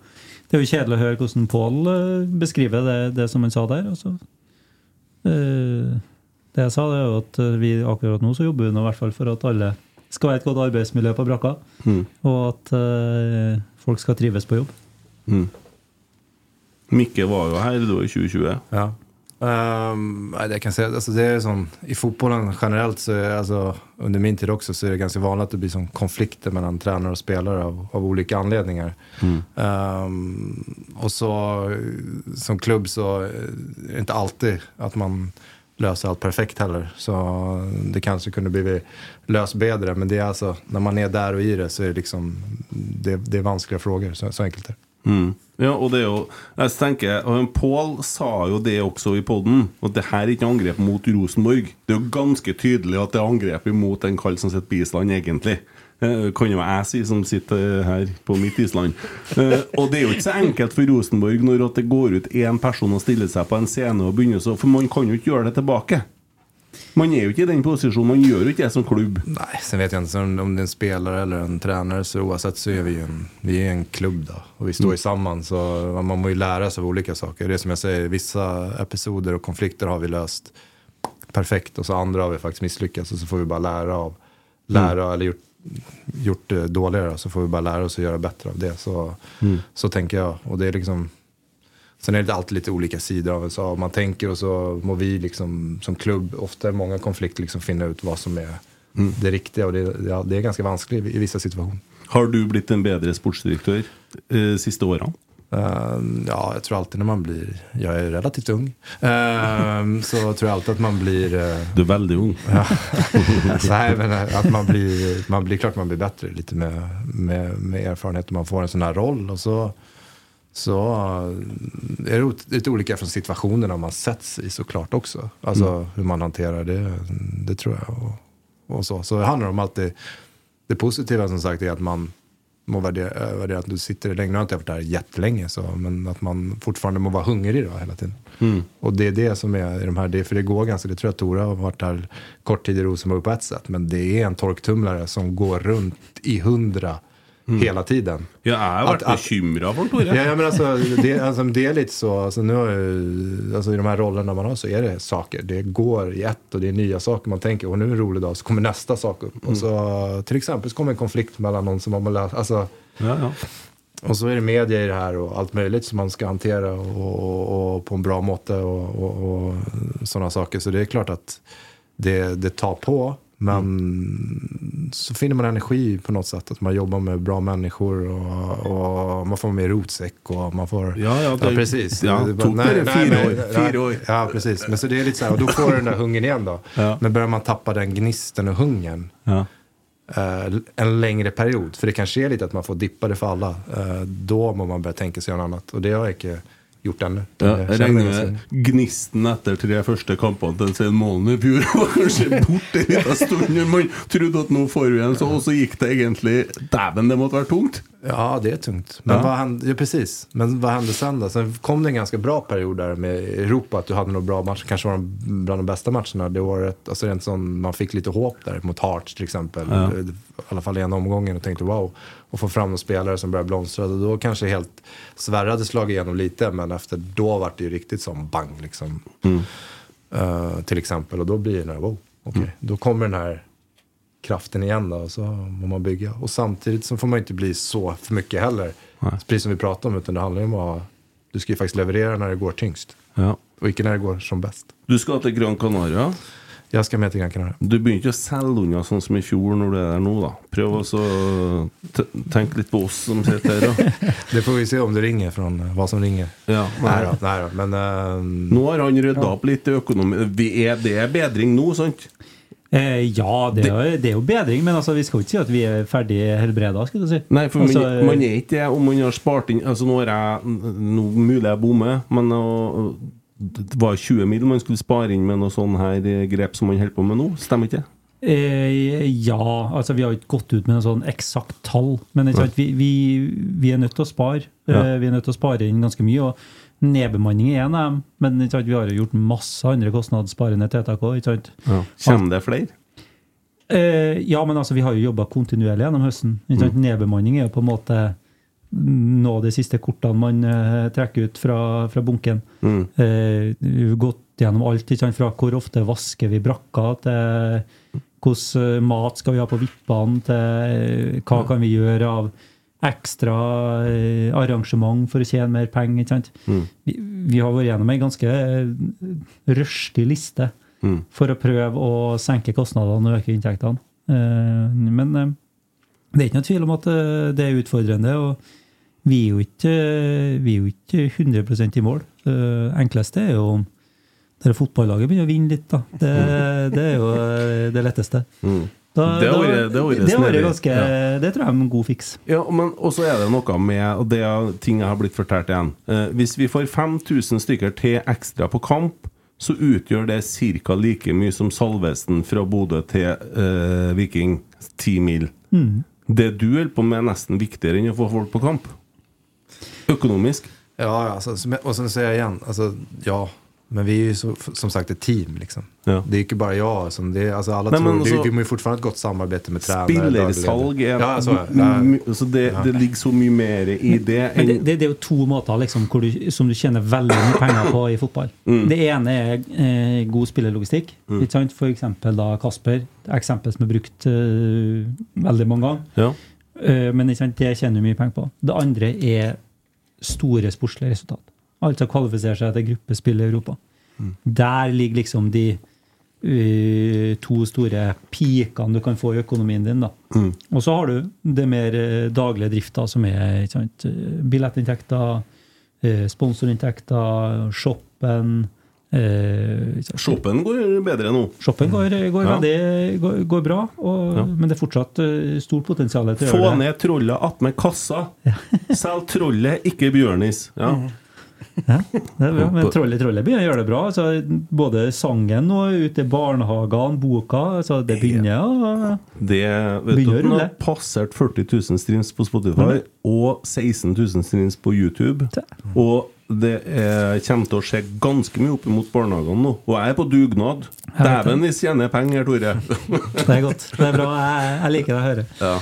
det er jo kjedelig å høre hvordan Pål eh, beskriver det, det som han sa der. Altså. Eh, Det jeg sa, det er jo at vi akkurat nå så jobber vi nå i hvert fall for at alle skal være et godt arbeidsmiljø på brakka, og at uh, folk skal trives på jobb. Mm. Mikke var jo her i 2020. Ja. Ehm, nei, det kan jeg si. Altså, det er sånn, I fotballen generellt, så er, altså, under min tid også, så er det ganske vanlig at det blir sånn konflikter mellan tränare og spelare av, av olika Mm. Um, og så eh, som klubb så er det ikke alltid at man løser alt perfekt heller. Så det kanskje kunne blitt løst bedre, men det er altså, når man er der og i det så er det liksom, det, det er vanskelige frågor, så, så enkelt er det. Mm. Ja, og det er jo Jeg tenker, Pål sa jo det også i poden, at det her er ikke angrep mot Rosenborg. Det er jo ganske tydelig at det er angrep mot en kall som sitter på Island, egentlig. Det kan jo jeg si, som sitter her på mitt Island. Eh, og det er jo ikke så enkelt for Rosenborg når det går ut én person og stiller seg på en scene og begynner så For man kan jo ikke gjøre det tilbake. Man er jo ikke i den posisjonen. Man gjør jo ikke det som klubb. Nei, sen vet jeg ikke om det er en spiller eller en trener, så oavsett så er vi en, vi er en klubb da. Og vi står mm. sammen, så man må jo lære seg av olika saker. Det är som jeg sier, vissa episoder og konflikter har vi løst perfekt og så andre har vi faktisk mislykkes, og så får vi bare lære av, lära eller gjort, gjort det dårligere, så får vi bare lære oss å gjøre bättre av det. Så, så tenker jeg. Og det er liksom Sen är det alltid lite olika sidor av USA. Man tänker och så må vi liksom, som klubb, ofta i många konflikter, liksom finne ut hva som är det riktige. Og det, ja, det er ganske vanskelig i, i vissa situasjoner. Har du blitt en bedre sportsdirektør eh, siste årene? Uh, ja, jeg tror alltid når man blir, Jeg er relativt ung, Uh, [laughs] så tror jeg alltid at man blir uh, Du er veldig ung. [laughs] Ja. Nej, men at man blir, man blir klart man blir bättre litt med, med, med erfarenhet man får en sånn här roll. Og så, så er är det ot- lite olika från situationerna man sätts i såklart också. Alltså hur man hanterar det, det tror jag. Och, och så. så det handlar om alltid, det positiva som sagt är att man må värdera, värdera att du sitter länge. Nu har jag inte varit där jättelänge, så, men att man fortfarande må vara hungrig då, hela tiden. Och det är det som är i de här, det, för det går ganska, det tror jag Tora har varit där kort tid i Rosenborg på ett sätt, men det är en torktumlare som går runt i hundra hela tiden. Jeg har vært At- at- bekymra for Tore. Ja, men alltså, det, alltså, det är lite så, alltså, nu, har alltså, i de här rollerna man har så är det saker. Det går i ett och det är nya saker. Man tänker, och nu är en rolig dag, så kommer nästa sak upp. Och så, till exempel så kommer en konflikt mellan någon som man läst, alltså, Ja, ja. och så är det media i det här och allt möjligt som man ska hantera och, och, och på en bra måte og och, och sådana saker. Så det är klart att det, det tar på. Men så finner man energi på något sätt. Att man jobbar med bra människor och, och man får mer rotsäck och man får... Ja, ja, det- precis. ja, Det det, bara- nej, år, nej, år. Ja, precis. Men så det är lite så här, och då får du den där hungern igen då. Ja. Men börjar man tappa den gnisten och hungern ja. eh, en längre period, för det kanske är lite att man får dippa det för alla, eh, då må man börja tänka sig något annat. Och det har jag inte gjort ännu. Ja, Jag jeg regner med gnisten etter tre første kampene til Svein Målen i fjor [laughs] var kanskje [laughs] borte en liten stund. når Man trodde at nå får vi en, så, og så gikk det egentlig Dæven, det måtte være tungt! Ja, det är tungt. Men Ja. vad hände, ja, precis. Men vad hände sen då? Sen kom det en ganska bra period där med Europa, att du hade några bra matcher. Kanske var de bland de bästa matcherna det året. Alltså rent som man fick lite hopp där mot Hearts till exempel. Ja. I alla fall en omgången och tänkte wow. Och få fram några spelare som börjar blomstra. Då kanske helt Sverre hade slagit igenom lite, men efter då var det ju riktigt som bang liksom. Eh, till exempel. Och då blir det den här, wow, okej. Då kommer den här kraften igen då och så må man bygga. Och samtidigt så får man inte bli så för mycket heller. Precis som vi pratade om, utan det handlar ju om att du ska ju faktiskt leverera när det går tyngst. Ja. Och ikke när det går som bäst. Du skal til Gran Canaria. Jag skal med til Gran Canaria. Du begynner ikke å selge unna sånn som i fjor når du er der nå, da. Prøv å tenke litt på oss som sitter her, da. [laughs] Det får vi se om det ringer fra hva som ringer. Ja, nei, da, nei da. Men uh, Nå har han rydda opp litt i økonomi. Er, det er bedring nå, sant? Eh, ja, det er, jo- det er jo bedring, men altså, vi skal jo ikke si at vi er ferdig helbreda, Skal du si. Nei, for altså, man, man er ikke det om man har spart inn Altså Nå er jeg nå mulig jeg bommer, men å- det var 20 mil man skulle spare inn med noe sånn her eh, grep som man holder på med nå. Stemmer ikke det? Eh, ja, altså vi har ikke gått ut med en sånn eksakt tall, men vi, vi, vi er nødt til å spare. Ja. Eh, vi er nødt til å spare inn ganske mye. og Nedbemanning er en av dem, men vi har jo gjort masse andre kostnadssparende tiltak òg. Kommer det flere? Eh, ja, men altså, vi har jo jobba kontinuerlig gjennom høsten. Mm. Nedbemanning er jo på en måte nå de siste kortene man eh, trekker ut fra, fra bunken. Mm. Eh, gått gjennom alt, fra hvor ofte vasker vi brakka, til hvordan eh, mat skal vi ha på vippene, til eh, hva kan vi gjøre av ekstra arrangement for å tjene mer penger. Mm. Vi, vi har vært gjennom ei ganske røstig liste Mm. for å prøve å senke kostnadene og øke inntektene. Eh, Men eh, det er ikke noe tvil om at det er utfordrende. og vi er jo ikke, vi er jo ikke 100 i mål. Det enkleste er jo om dere fotballaget begynner å vinne litt. da. Det, det er jo det letteste. Da, Mm. Det vært- det har det ganske, Ja. det tror jeg er en god fiks. Ja, men også er det noe med Og det er ting jeg har blitt fortalt igjen. Eh, hvis vi får 5000 stykker til ekstra på kamp, så utgjør det ca. like mye som Salvesen fra Bodø til eh, Viking. 10 mil. Mm. Det du holder på med, er nesten viktigere enn å få folk på kamp. Økonomisk. ja, altså, och sen säger jag igen, alltså, ja. Men vi är ju så, som sagt ett team liksom. Ja. Det är ikke inte bara jag som det är, alltså alla Nej, tror, men det, alltså- vi har ju fortfarande ett gott samarbete med tränare. Spillersalg er Ja, altså, ja. så det, det ligger så mye mer i det Men det, det, det er jo to måter liksom, hvor du, som du tjener veldig mye penger på i fotball. Mm. Det ene er eh, god spillerlogistikk. Ikke sant? For eksempel da Kasper. Et eksempel som er brukt eh, veldig mange ganger. Ja. Eh, men ikke sant? det tjener du mye penger på. Det andre er store sportslige resultat. Altså kvalifisere seg til gruppespill i Europa. Der ligger liksom de uh, to store pikene du kan få i økonomien din. da. Og så har du det mer eh, daglige drifta, som er ikke sant, eh, billettinntekter, sponsorinntekter, shoppen eh. Shoppen går bedre nå. Shoppen går, går, Ja. veldig, går, går bra, og, Ja. men det er fortsatt eh, stort potensial til å Få gjøre det. ned trollet attmed kassa. [laughs] Selg trollet, ikke Bjørnis. Ja. Ja, det er bra. Men Trollet Trollet begynner å gjøre det bra. Altså, både sangen og ute i barnehagene, boka altså, Det begynner å Det Begynner du, Den har passert 40 000 streams på Spotify og 16 000 streams på YouTube. Og det er, kommer til å skje ganske mye opp mot barnehagene nå. Og jeg er på dugnad. Jeg vet det. Dæven, vi tjener penger, Tore. [laughs] Det er godt. Det er bra. Jeg, jeg liker det å høre. Ja.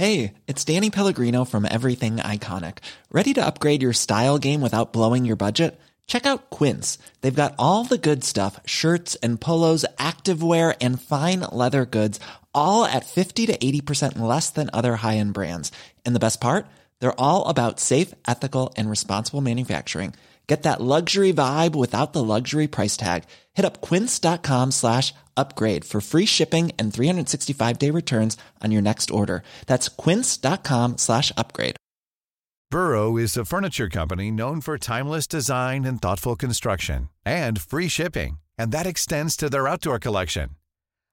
Hey, it's Danny Pellegrino from Everything Iconic. Ready to upgrade your style game without blowing your budget? Check out Quince. They've got all the good stuff shirts and polos, activewear, and fine leather goods, all at 50 to 80% less than other high end brands. And the best part? They're all about safe, ethical, and responsible manufacturing. Get that luxury vibe without the luxury price tag. Hit up quince.com slash upgrade for free shipping and 365 day returns on your next order. That's quince.com slash upgrade. Burrow is a furniture company known for timeless design and thoughtful construction and free shipping, and that extends to their outdoor collection.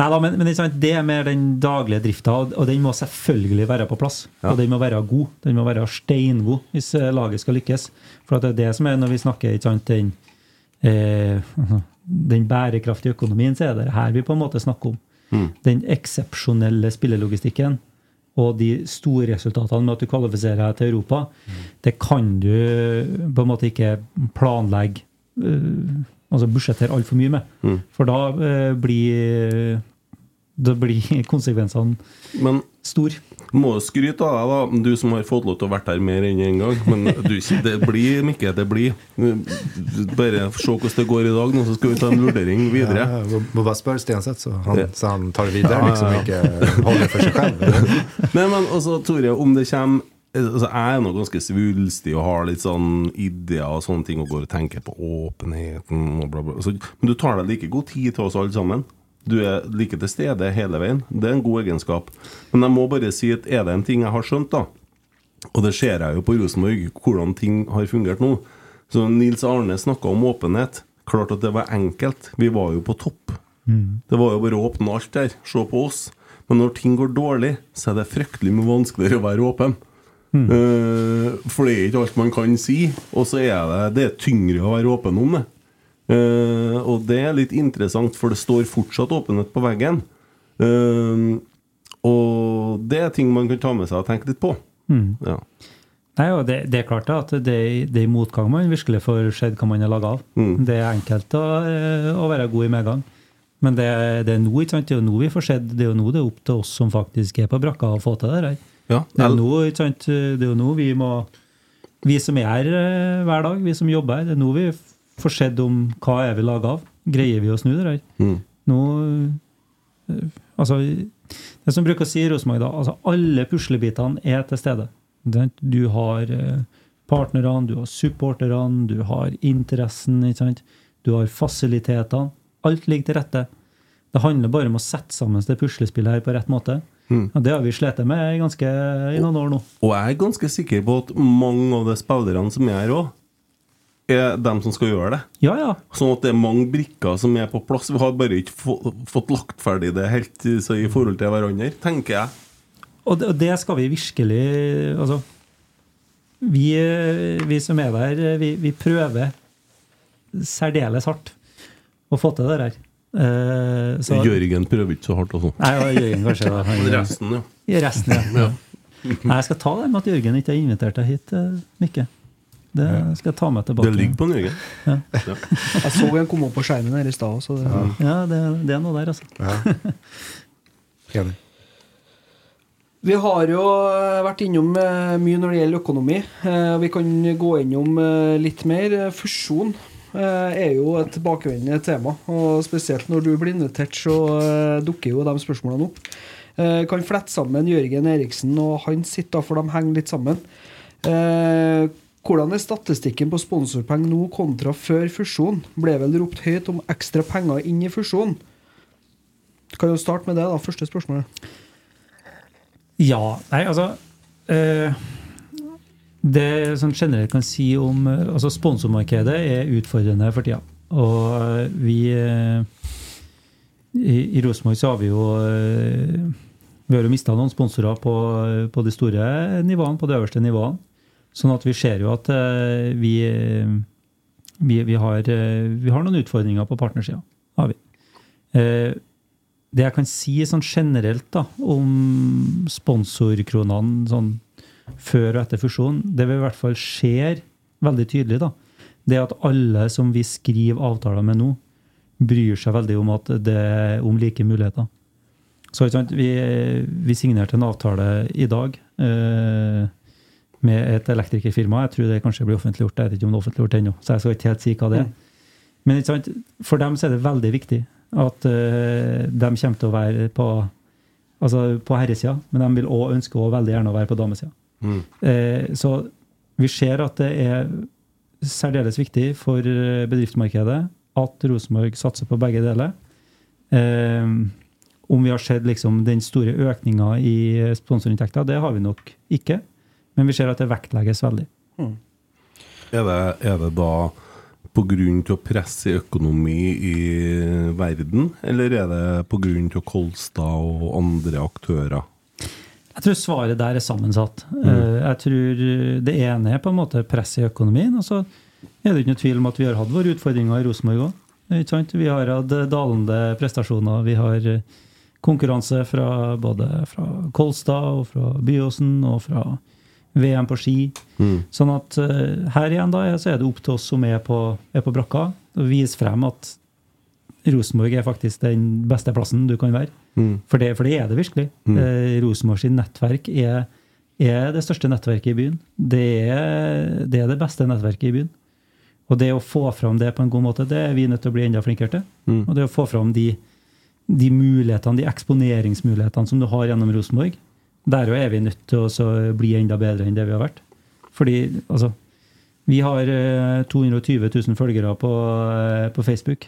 Nei da, men, men det, er er mer den daglige drifta, og, den må selvfølgelig være på plass. Og den må være god. Den må være steingod hvis eh, laget skal lykkes. For at det er det som er når vi snakker ikke sant, den, eh, [laughs] den bærekraftige økonomien, så er det her vi på en måte snakker om. Den eksepsjonelle spillelogistikken og de store resultatene med at du kvalifiserer deg til Europa, det kan du på en måte ikke planlegge eh, Altså budsjettere altfor mye med. For da eh, blir da blir [laughs] konsekvensene Men store. må jo skryte av deg, da, du som har fått lov til å vært her mer enn én en gang. Men du, det blir, Mikke, det blir. Bare se hvordan det går i dag, nå så skal vi ta en vurdering videre. Ja, må- må bare spørre Stenseth, så han, så han tar det videre. Liksom ikke holder for seg selv. [laughs] Nei, men altså, Tore, om det kommer altså, Jeg er nå ganske svulstig og har litt sånn ideer og sånne ting og går og tenker på åpenheten og bla, bla. Altså, men du tar deg like god tid til oss alle sammen. Du er like til stede hele veien. Det er en god egenskap. Men jeg må bare si at er det en ting jeg har skjønt, da, og det ser jeg jo på Rosenborg, hvordan ting har fungert nå. Så Nils Arne snakka om åpenhet. Klart at det var enkelt. Vi var jo på topp. Det var jo bare å åpne alt der. Se på oss. Men når ting går dårlig, så er det fryktelig mye vanskeligere å være åpen. Eh, for det er ikke alt man kan si. Og så er det, det er tyngre å være åpen om det. Eh, og det er litt interessant, for det står fortsatt åpenhet på veggen. Eh, og det er ting man kan ta med seg og tenke litt på. Ja. Nei, og det, det er klart at det, det er i motgang man virkelig får sett hva man er laga av. Det er enkelt å, eh, å være god i medgang. Men det, det er nå ikke sant? Det er jo nå vi får sett, det er jo nå det er opp til oss som faktisk er på brakka å få til det her. Ja, Det er nå? Det er jo nå vi må Vi som er her eh, hver dag, vi som jobber her, det er nå vi får sett om hva er vi laga av. Greier vi å snu det der? Mm. Nå eh, Altså, det som bruker å si i Rosenborg, da, altså alle puslebitene er til stede. Du har eh, partnerne, du har supporterne, du har interessen, du har fasilitetene. Alt ligger til rette. Det handler bare om å sette sammen det puslespillet her på rett måte. Mm. Og det har vi slitt med i ganske i noen år nå. Og jeg er ganske sikker på at mange av de spillerne som er her òg, er dem som skal gjøre det. Ja, ja. Sånn at det er mange brikker som er på plass. Vi har bare ikke få, fått lagt ferdig det helt så i forhold til hverandre, tenker jeg. Og det, og det skal vi virkelig Altså, vi, vi som er der, vi, vi prøver særdeles hardt å få til det der. Eh, så- Jørgen prøver ikke så hardt. Altså. Nei, Jørgen kanskje da. [laughs] Han, resten, ja. I resten, [laughs] ja. Nei, jeg skal ta det med at Jørgen ikke har invitert deg hit, eh, Mikke. Det skal jeg ta med tilbake. Det ligger på en Jørgen. Ja. [laughs] Jeg så han kom opp på skjermen her i stad. så det- Ja, det, det er noe der, altså. Enig. Vi har jo eh, vært innom mye når det gjelder økonomi. Vi kan gå innom litt mer. Fusjon er jo et tilbakevendende tema. Og spesielt når du blir invitert, så eh, dukker jo de spørsmålene opp. Eh, Kan flette sammen Jørgen Eriksen og han sitt, for de henger litt sammen. Eh, Hvordan er statistikken på sponsorpenger nå kontra før fusjon? Ble vel ropt høyt om ekstra penger inn i fusjon? Kan jo starte med det, da. Første spørsmålet. Ja, nei, altså eh, Det jeg sånn generelt kan si om eh, altså Sponsormarkedet er utfordrende for tida. Og eh, vi eh, I, i Rosenborg så har vi jo Vi har jo mista noen sponsorer på, på de store nivåene, på de øverste nivåene. Sånn at vi ser jo at vi, vi, vi, har, vi har noen utfordringer på partnersida. Har vi. Det jeg kan si sånn generelt da, om sponsorkronene sånn før og etter fusjon, det vi i hvert fall ser veldig tydelig, da, det er at alle som vi skriver avtaler med nå, bryr seg veldig om at det om like muligheter. Så vi, vi signerte en avtale i dag eh, med et elektrikerfirma. Jeg tror det kanskje blir offentliggjort. Jeg vet ikke om det er offentliggjort ennå, så jeg skal ikke helt si hva det er. Men for dem er det veldig viktig at eh, de kommer til å være på, altså på herresida, men de vil også ønske også veldig gjerne å være på damesida. Mm. Eh, så vi ser at det er særdeles viktig for eh, bedriftsmarkedet at Rosenborg satser på begge deler. Eh, om vi har sett liksom den store økninga i sponsorinntekter, det har vi nok ikke. Men vi ser at det vektlegges veldig. Er det, er det da pga. press i økonomi i verden, eller er det pga. Kolstad og andre aktører? Jeg tror svaret der er sammensatt. Mm. Jeg tror Det ene er på en måte press i økonomien. og så er det ikke noe tvil om at vi har hatt våre utfordringer i Rosenborg òg. Vi har hatt dalende prestasjoner. Vi har eh, konkurranse fra både fra Kolstad og fra Byåsen og fra VM på ski. Sånn at eh, her igjen da, så er det opp til oss som er på, er på brakka, å vise frem at Rosenborg er faktisk den beste plassen du kan være. For, det, for det er det virkelig. Eh, Rosenborg nettverk er, er det største nettverket i byen. Det er, det er det beste nettverket i byen. Og det å få fram det på en god måte, det er vi nødt til å bli enda flinkere til. Og det å få fram de, de mulighetene, de eksponeringsmulighetene som du har gjennom Rosenborg, der er vi nødt til å bli enda bedre enn det vi har vært. Fordi altså Vi har eh, 220 000 følgere på, eh, på Facebook.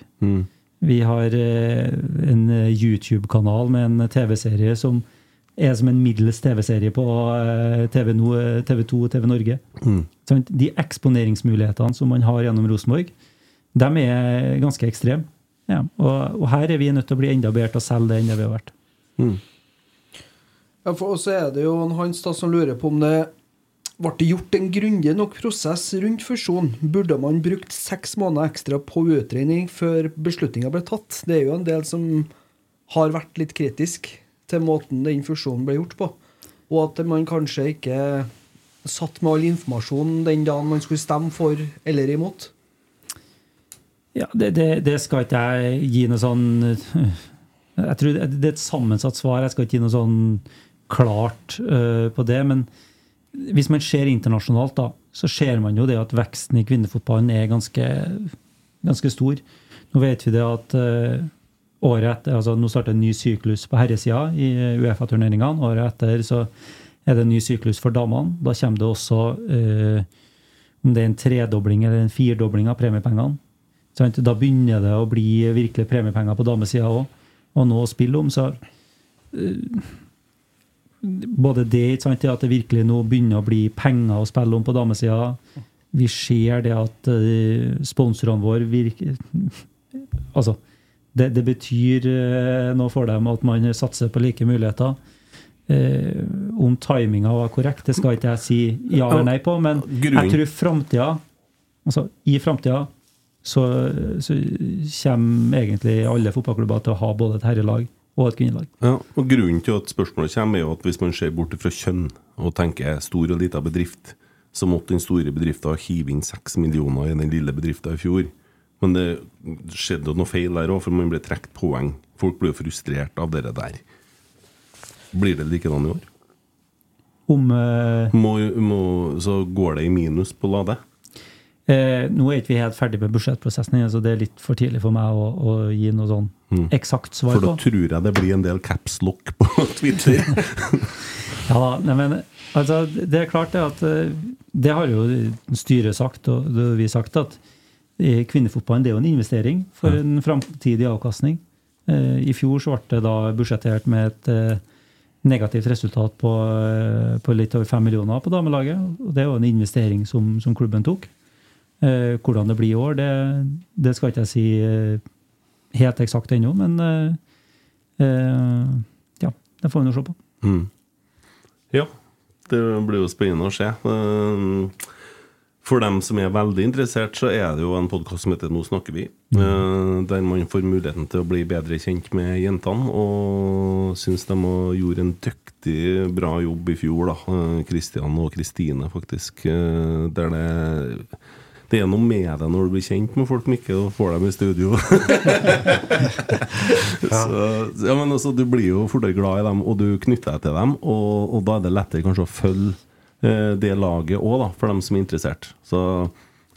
Vi har eh, en eh, YouTube-kanal med en TV-serie som er som en middels TV-serie på eh, TV, no, TV 2 og TV Norge. Mm. de eksponeringsmulighetene som man har gjennom Rosenborg, de er ganske ekstreme. Ja, og, og her er vi nødt til å bli enda bedre til å selge det enn det vi har vært. Ja, for også er det jo en Hans da som lurer på om det ble det gjort en grundig nok prosess rundt fusjon. Burde man brukt seks måneder ekstra på utredning før beslutninga ble tatt? Det er jo en del som har vært litt kritisk til måten den fusjonen ble gjort på. Og at man kanskje ikke satt med all informasjon den dagen man skulle stemme for eller imot. Ja, det, det, det skal ikke jeg gi noe sånn Jeg tror det er et sammensatt svar. Jeg skal ikke gi noe sånn klart uh, på det. Men hvis man ser internasjonalt, da, så ser man jo det at veksten i kvinnefotballen er ganske, ganske stor. Nå vet vi det at uh, året etter, altså Nå starter en ny syklus på herresida i Uefa-turneringene. Året etter så er det en ny syklus for damene. Da kommer det også uh, om det er en tredobling eller en firedobling av premiepengene. Sånn, Da begynner det å bli virkelig premiepenger på damesida òg, og noe å spille om. Så øh, både det, sant, det at det virkelig nå begynner å bli penger å spille om på damesida. Vi ser det at øh, sponsorene våre virker Altså, det, det betyr øh, noe for dem at man satser på like muligheter. Eh, om timinga var korrekt, det skal ikke jeg si ja eller nei på, men jeg tror framtida Altså, i framtida så, så kommer egentlig alle fotballklubber til å ha både et herrelag og et kvinnelag. Ja, og Grunnen til at spørsmålet kommer, er jo at hvis man ser bort fra kjønn og tenker stor og liten bedrift, så måtte den store bedriften hive inn seks millioner i den lille bedriften i fjor. Men det skjedde jo noe feil der òg, for man ble trukket poeng. Folk blir jo frustrert av det der. Blir det likedan i år? Om eh, Må, må, så går det i minus på Lade? eh, Nå er ikke vi helt ferdig med budsjettprosessen, så det er litt for tidlig for meg å, å gi noe sånn eksakt svar på. For da tror jeg det blir en del capslock på [laughs] Twitter. [laughs] Ja, da, men altså, det er klart det at eh, Det har jo styret sagt, og det har vi sagt, at eh, kvinnefotballen det er jo en investering for en framtidig avkastning. Eh, I fjor så ble det da budsjettert med et negativt resultat på, på litt over fem millioner på damelaget. og Det er jo en investering som, som klubben tok. Eh, hvordan det blir i år, det, det skal ikke jeg si helt eksakt ennå, men eh, eh, ja, det får vi nå se på. Mm. Ja, det blir jo spennende å se. Eh, For dem som er veldig interessert, så er det jo en podkast som heter Nå snakker vi. Mm. Der man får muligheten til å bli bedre kjent med jentene. Og syns de gjorde en dyktig, bra jobb i fjor, da. Kristian og Kristine, faktisk. Der det det er noe med deg når du blir kjent med folk, Mikke, og får dem i studio. [laughs] så, ja, men altså, du blir jo fortere glad i dem, og du knytter deg til dem, og, og da er det lettere kanskje å følge eh, det laget òg, da, for dem som er interessert. Så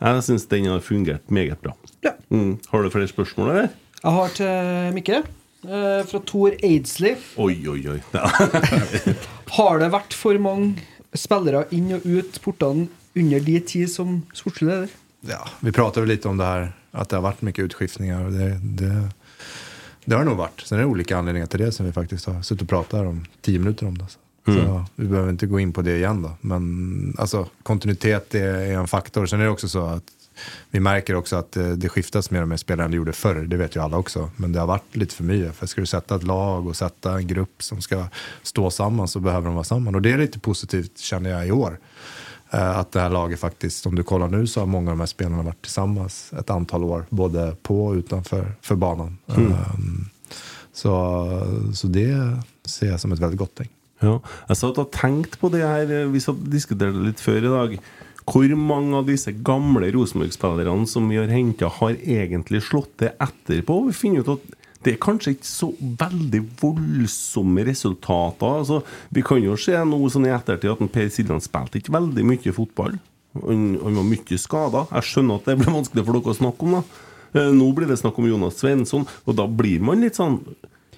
jeg syns den har fungert meget bra. Ja. Mm. Har du flere spørsmål, eller? Jeg har til Mikke, eh, fra Tor Aidsley. Oi, oi, oi. Ja. [laughs] Har det vært for mange spillere inn og ut portene under de tid som sportslig leder? Ja, vi prater jo litt om det her at det har vært mye utskiftninger, det, det, det har det varit. Sen är det olika til till det som vi faktisk har suttit og pratat om ti minutter om det. Så. Så vi behøver ikke gå inn på det igjen. Da. Men altså, kontinuitet er är en faktor. Sen er det også så at vi merker også at det, skiftes mer og mer spillere enn det gjorde før. Det vet jo alle også, Men det har vært litt for mye. For skal du sette et lag og sette en grupp som skal stå sammen, så behøver de være sammen. Og det er litt positivt kjenner jeg, i år. Eh, Att det här laget faktiskt, som du kollar nu så har många av de här spelarna varit tillsammans ett antal år. Både på och utanför för banan. Um, så, så det ser jeg som et veldig godt ting. Ja, jeg satt og tenkte på det her eh, Vi satt og diskuterte det litt før i dag. Hvor mange av disse gamle Rosenborg-spillerne som vi har henta, har egentlig slått til etterpå? Vi finner ut at det er kanskje ikke så veldig voldsomme resultater. Altså, vi kan jo se nå sånn i ettertid at Per Siljan spilte ikke veldig mye fotball. Han, han var mye skada. Jeg skjønner at det blir vanskelig for dere å snakke om. da Eh, Nå blir det snakk om Jonas Svensson, og da blir man litt sånn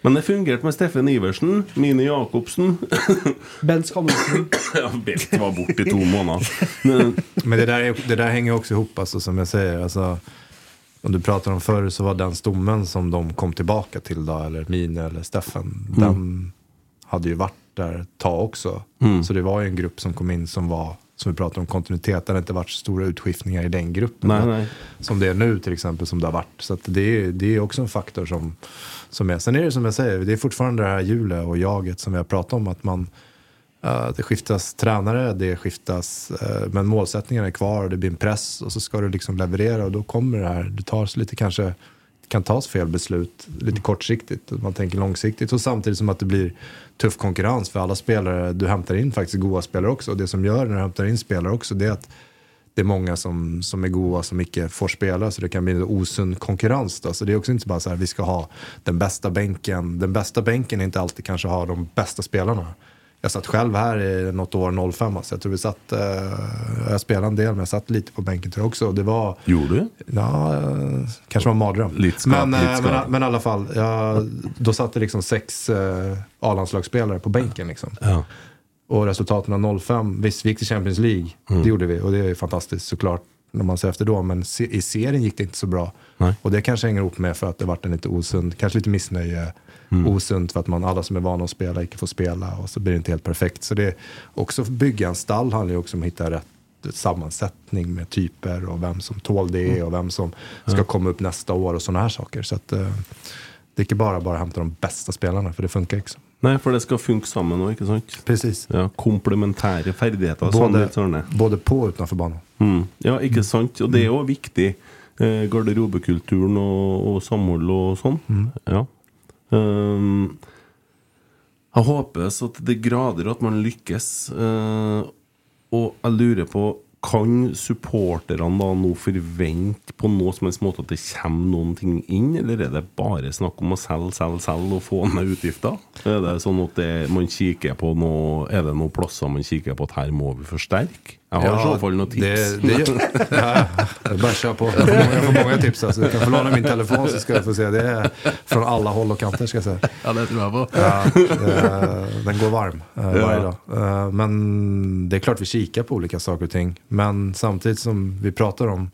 Men det fungerte med Steffen Iversen, Mine Jacobsen [laughs] Bent Skammelsen. Ja, Bent var borte i to måneder. Men, Men det der henger jo også hänger också ihop, alltså, som jeg sier. Alltså, om du pratar om förr så var den stommen som de kom tillbaka till, då, eller Mine eller Steffen, den hade ju varit där ett tag också. Så det var ju en grupp som kom in som var, som vi pratade om, kontinuitet. Det hade inte varit så stora utskiftningar i den gruppen. Nej, nei. nej. Som det är nu till exempel, som det har varit. Så det, är, det är också en faktor som, som är. Sen är det som jag säger, det är fortfarande det här hjulet och jaget som vi har pratat om. Att man, det skiftas trenere, det skiftas, eh, men målsättningen är kvar og det blir en press och så ska du liksom leverera och då kommer det här, det tas lite kanske, kan tas fel beslut lite kortsiktigt. Man tänker långsiktigt och samtidigt som att det blir tuff konkurrens för alla spelare. Du hämtar in faktiskt goda spelare också och det som gör när du hämtar in spelare också det är att det är många som, som är goda som inte får spela så det kan bli en osund konkurrens. Så det är också inte bara så här vi ska ha den bästa bänken. Den bästa bänken är inte alltid kanske ha de bästa spelarna. Jag satt själv här i något år, 05, så jag tror vi satt, eh, jag spelade en del men jag satt lite på bänken tror jag också. Det var, Gjorde du? Ja, kanske var en mardröm. Lite skap, men, lite eh, skap. men, men i alla fall, ja, då satt det liksom sex eh, A-landslagsspelare på bänken. Liksom. Ja. Och resultaten av 05, visst vi gick till Champions League, Mm. det gjorde vi och det är fantastiskt såklart när man ser efter då. Men se, i serien gick det inte så bra. Nej. Och det kanske hänger ihop med för att det varit en lite osund, kanske lite missnöje. Mm. Osunt för att man, alla som är vana att spela inte får spela och så blir det inte helt perfekt. Så det är också bygga en stall handlar ju också om att hitta rätt sammansättning med typer och vem som tål det og och vem som ska komma upp nästa år och sådana här saker. Så att, eh, det är inte bara bara hämta de bästa spelarna för det funkar ikke så. Nei, for det skal funke sammen òg, ikke sant? Precis. Ja, Komplementære ferdigheter. Både, både på og utenfor banen. Mm. Ja, ikke sant? Og det er jo viktig. Eh, garderobekulturen og, og samhold og sånn. Ja. Um, jeg håper så til de grader at man lykkes. Uh, og jeg lurer på Kan supporterne da nå forvente på noe som helst måte at det kommer noen ting inn, eller er det bare snakk om å selge, selge, selge og få ned utgifter? Er det sånn at det, man kikker på noe Er det noen plasser man kikker på at her må vi forsterke? Jeg har i så fall noen tips. Det, [laughs] det, ja, bara att köra på. Jeg får jeg får mange tips. Altså. Du kan få låne min telefon så skal jeg få se. Det er fra alle håll og kanter skal jeg si. Ja, det tror jeg på. Ja, det, den går varm eh, varje dag. Eh, men det er klart vi kikker på olika saker og ting. Men samtidig som vi prater om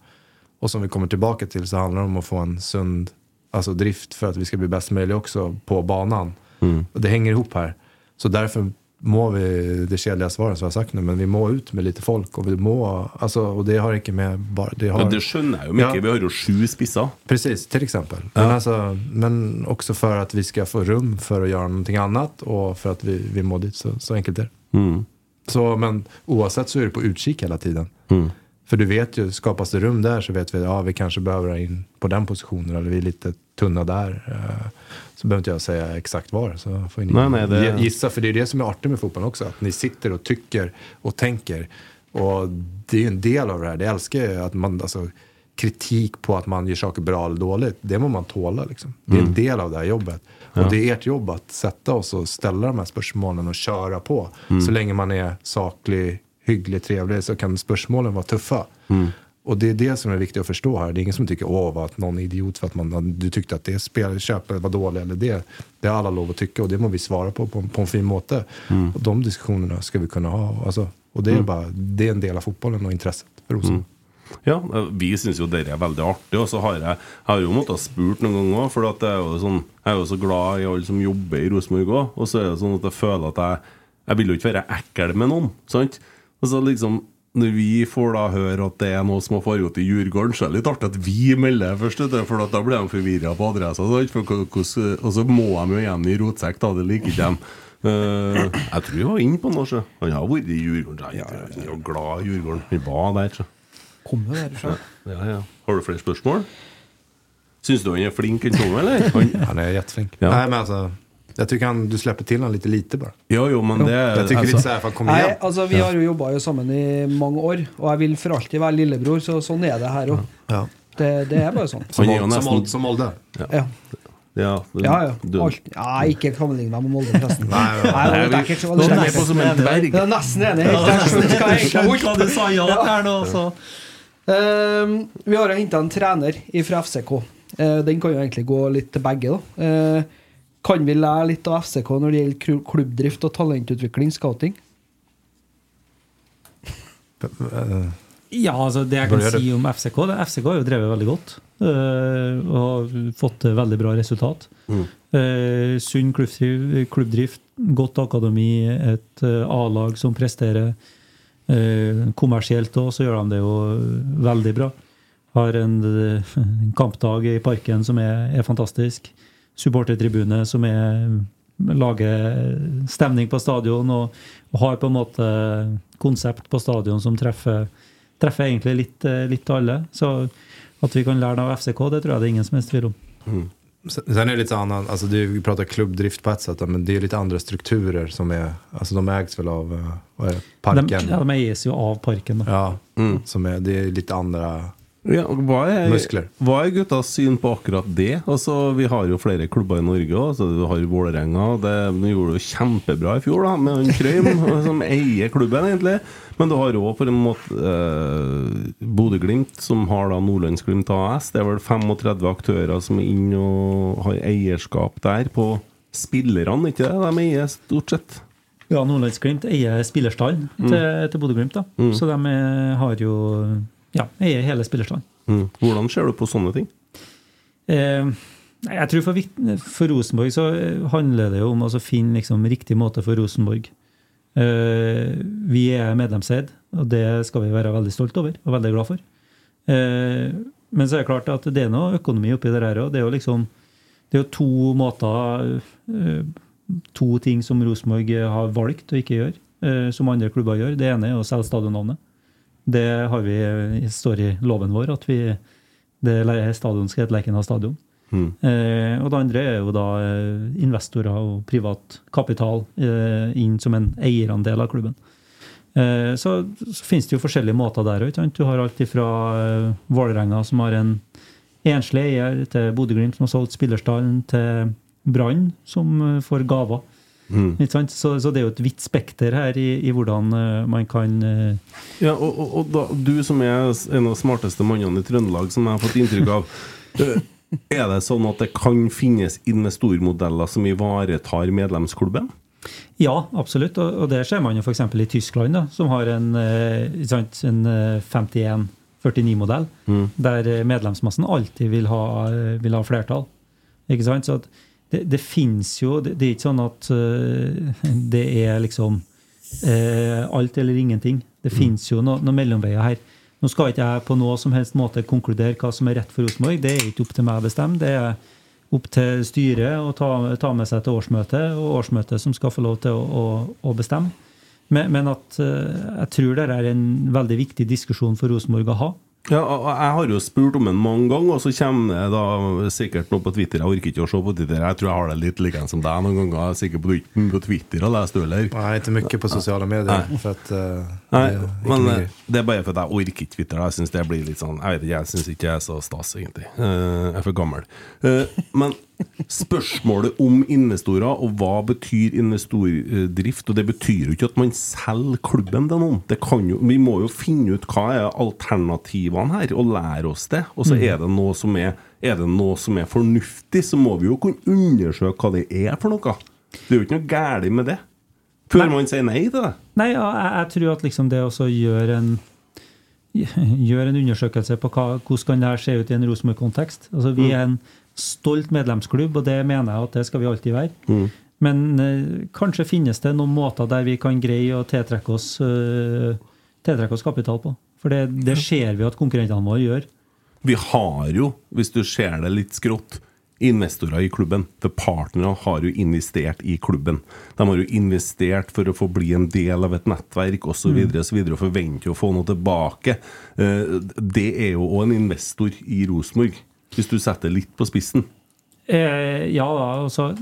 og som vi kommer tilbake til, så handler det om å få en sund altså drift for at vi skal bli best mulig også på banan. Mm. det henger ihop her. Så därför må vi, det kjedelige svaret som jeg har sagt nå, men vi må ut med lite folk Og, vi må, altså, og det har ikke med bare, det har, Ja, det skjønner jeg jo, ikke. Ja. Vi har jo sju spisser. Precis, eksempel. Ja. Men, altså, men også for at vi skal få rum for å gjøre noe annet, og for at vi, vi må dit. Så, så enkelt er det. Mm. Så, men oavsett så er det på utkik hele tiden. Mm. För du vet ju, skapas det rum där så vet vi att ja, vi kanske behöver ha in på den positionen eller vi är lite tunna där. Så Så behöver inte jag säga exakt var. Så får ni Nej, nej, det- gissa, för det är det som är artigt med fotbollen också. Att ni sitter och tycker och tänker. Och det är ju en del av det här. Det älskar jag att man, alltså, kritik på att man gör saker bra eller dåligt. Det må man tåla liksom. Det är en del av det här jobbet. Och det är ert jobb att sätta oss och ställa de här spörsmålen och köra på. Så länge man är saklig hyggligt trevlig så kan spørsmålene være Mm. Och det är det som är viktigt att förstå här. Det är ingen som tycker åh att någon är idiot för att man, du tyckte att det spel, köpet var dåligt eller det. Det har alla lov att tycka och det må vi svara på på, på en fin måte. Och de diskussionerna ska vi kunna ha. Alltså, og det er, bare, det er en del av fotballen og interessen for Rosenborg. Ja, eh, vi syns jo dette er veldig artig. Og så har jeg, jeg har jo måttet spurt noen ganger òg, for at jeg, er jo sånn, jeg er jo så glad i alle som jobber i Rosenborg òg. Og så er det sånn at jeg føler at jeg Jeg vil jo ikke være ekkel med noen, sant? Og så liksom når vi får da høre at det er noe som har foregått i Djurgården, så er det litt artig at vi melder først, for da blir de forvirra på adressa. Og så må de jo igjen i rotsekk, da. Det liker ikke de. Uh, jeg tror jeg var inne på noe, sjø. Han har vært i Djurgården. så Jeg er jo glad i Djurgården. Han var der, så. Kom jo der så. Ja, ja. Har du flere spørsmål? Syns du han er flink, han Tom, eller? Han, [laughs] Han er jätteflink. Ja. Nei, men alltså, jag tycker han, du släpper till honom lite lite bara. jo, jo, men det Jag tycker altså- lite kom fan Nei, altså Vi har jo jobba sammen i mange år, og jeg vil for alltid være lillebror, så sånn er det her òg. Ja. Det, det er bare sånn. Som, Som, Molde, som Molde. Ja, Ja, du, ja. ja. du- Alt. ja ikke sammenlign med Molde, forresten. Nei, nei, Nei, det er så Nå er slemt. jeg på som en dverg. Jeg er nesten enig. Jeg jeg du sa ja til her nå, så Ehm, vi har jo henta en trener fra FCK. Uh, den kan jo egentlig gå litt til begge. da Eh, Kan vi lære litt av FCK når det gjelder klubbdrift og talentutvikling, scouting? Ja, altså det jeg kan si om FCK det, FCK har jo drevet veldig godt. øh, og har fått veldig bra resultat. Uh, sunn klubbdrift, klubbdrift, godt akademi, et uh, A-lag som presterer. Uh, kommersielt òg, så gjør de det jo veldig bra. Har en, en kampdag i parken som er, er fantastisk. Supportertribune som er lager stemning på stadion og, og har på en måte konsept på stadion som treffer, treffer egentlig litt, litt alle. Så at vi kan lære det av FCK, det tror jeg det er ingen som helst tvil om. Sen sen är det lite annan, alltså du vi pratar klubbdrift på ett sätt, men det är lite andra strukturer som är, alltså de ägs väl av, eh, vad är det, parken? De, ja, de eies jo av parken. Da. Ja, Mm. som är, det är lite andra Ja, hva er, Muskler. Hva er guttas syn på akkurat det? Altså, Vi har jo flere klubber i Norge Altså, Du har Vålerenga. det- De gjorde det jo kjempebra i fjor da, med han Krøym, [laughs] som eier klubben, egentlig. Men du har òg på en måte eh, Bodø-Glimt, som har da Nordlandsglimt AS. Det er vel 35 aktører som er inne og har eierskap der på spillerne, ikke det? De eier stort sett. Ja, Nordlandsglimt eier spillerstallen til, til Bodø-Glimt. da. Så de har jo ja, eier hele spillerstallen. Mm. Hvordan ser du på sånne ting? Eh, jeg tror for, for Rosenborg så eh, handler det jo om å finne liksom, riktig måte for Rosenborg. Eh, vi er medlemseid, og det skal vi være veldig stolt over og veldig glad for. Eh, men så er det klart at det er noe økonomi oppi det her òg. Det er jo liksom det er jo to måter eh, To ting som Rosenborg har valgt å ikke gjøre, eh, som andre klubber gjør. Det ene er å selge stadionnavnet. Det har vi, står i loven vår at vi, det stadion skal hete Lerkendal stadion. Eh, og det andre er jo da eh, investorer og privat kapital eh, inn som en eierandel av klubben. Eh, så, så finnes det jo forskjellige måter der òg. Du har alt fra eh, Vålerenga, som har en enslig eier, til Bodø-Glimt, som har solgt spillerstallen, til Brann, som får gaver. Sant? Så, så det er jo et vidt spekter her i, i hvordan uh, man kan uh... Ja, og, og, og da, Du som er en av de smarteste mannene i Trøndelag, som jeg har fått inntrykk av [laughs] Er det sånn at det kan finnes investormodeller som ivaretar medlemsklubben? Ja, absolutt. Og, og det ser man jo f.eks. i Tyskland, da, som har en, uh, sant, en eh, 51-49-modell, der eh, medlemsmassen alltid vil ha, vil ha flertall. Ikke sant? Så at det, det fins jo det, det er ikke sånn at uh, det er liksom uh, alt eller ingenting. Det fins jo noen noe mellomveier her. Nå skal ikke jeg på noe som helst måte konkludere hva som er rett for Rosenborg. Det er ikke opp til meg å bestemme. Det er opp til styret å ta, ta med seg til årsmøtet, og årsmøtet som skal få lov til å, å, å bestemme. Men, men at uh, jeg tror det er en veldig viktig diskusjon for Rosenborg å ha. Ja, Jeg har jo spurt om den mange ganger, og så kommer det da sikkert noe på Twitter. Jeg orker ikke å se på Twitter. Jeg tror jeg har det litt likeens som deg noen ganger. Jeg er sikker på på Twitter og leser du heller. Nei, ikke mye på sosiale medier. För At, uh, Nei, det men min eh, det er bare fordi jeg orker ikke Twitter. Jeg synes det blir litt sånn Jeg vet ikke, jeg syns ikke jeg er så stas, egentlig. Eh, Jeg er for gammel. Men Spørsmålet om investorer, og hva betyr investordrift? Og det betyr jo ikke at man selger klubben til noen. Det kan jo, vi må jo finne ut hva er alternativene her, og lære oss det. Og så Mm. er det noe som er, er det noe som er fornuftig, så må vi jo kunne undersøke hva det er for noe. Det er jo ikke noe galt med det. Før man sier nei til det. Nei, ja, jeg, jeg tror at liksom det også gjør en [laughs] Gjør en undersøkelse på hva, hvordan kan det her se ut i en Rosenborg-kontekst. Altså, vi er en stolt medlemsklubb, og det mener jeg at det skal vi alltid være. Men eh, kanskje finnes det noen måter der vi kan greie å tiltrekke oss, eh, tiltrekke oss kapital på. For det, det ser vi at konkurrentene våre gjør. Vi har jo, hvis du ser det litt skrått, investorer i klubben. For partnere har jo investert i klubben. De har jo investert for å få bli en del av et nettverk osv. Og, Mm. og, så videre, og forventer å få noe tilbake. Eh, Det er jo òg en investor i Rosenborg, hvis du setter litt på spissen. Eh, ja, altså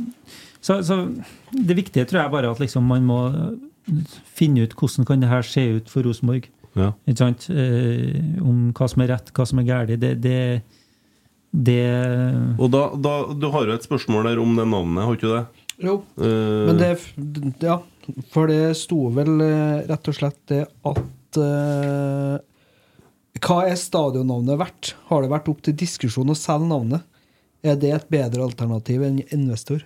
så, så det viktige tror jeg bare at liksom man må finne ut hvordan kan det her se ut for Rosenborg. Ja. Ikke sant? Eh, om hva som er rett, hva som er galt. Det, det, det Og da, da, Du har jo et spørsmål der om det navnet, har du ikke det? Jo. Eh, Men det Ja, for det sto vel eh, rett og slett det at eh, Hva er stadionnavnet verdt? Har det vært opp til diskusjon å selge navnet? Er det et bedre alternativ enn investor?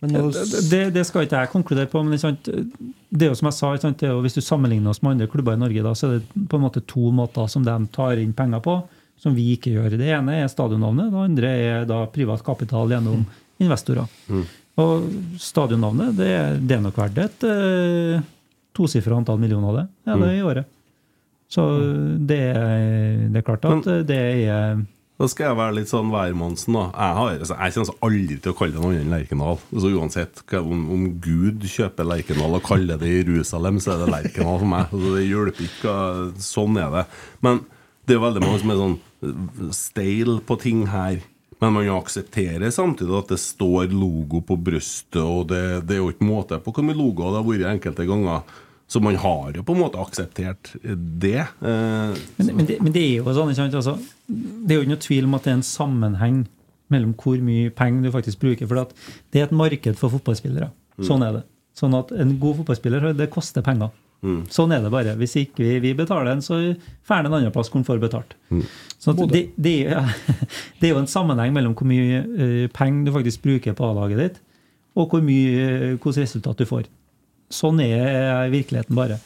Men nå, det, det, det skal ikke jeg konkludere på, men sant? det er jo som jeg sa, sant? Det er jo, hvis du sammenligner oss med andre klubber i Norge, da, så er det på en måte to måter som de tar inn penger på, som vi ikke gjør. Det ene er stadionnavnet, det andre er da privat kapital gjennom investorer. Og stadionnavnet, det, er- det er nok verdt et eh, tosifra antall millioner av det, ja, det er i året. Så det er, det er klart at det er Da skal jeg være litt sånn værmannsen, da. Jeg, har, altså, jeg kommer aldri til å kalle det noe annet enn Lerkendal. Altså, uansett om, om Gud kjøper Lerkendal og kaller det Jerusalem, så er det Lerkendal for meg. Altså, det hjelper ikke. Sånn er det. Men det er veldig mange som er sånn eh, steil på ting her. Men man aksepterer samtidig at det står logo på brystet, og det, det er jo ikke måte på hvor mye logoer det har vært enkelte ganger. Så man har jo på en måte akseptert det. Eh, Men, men, det, men det er jo sånn, ikke sant? Altså, det er jo ikke noe tvil om at det er en sammenheng mellom hvor mye penger du faktisk bruker. For det er et marked for fotballspillere. Sånn er det. Sånn at en god fotballspiller, det koster penger. Sånn er det bare. Hvis ikke vi, vi betaler den, så får den en annen plass hvor den får betalt. Så at det, det, er, [laughs] det er jo en sammenheng mellom hvor mye uh, penger du faktisk bruker på A-laget ditt, og hvor mye, uh, resultat du får. Sånn er virkeligheten bare.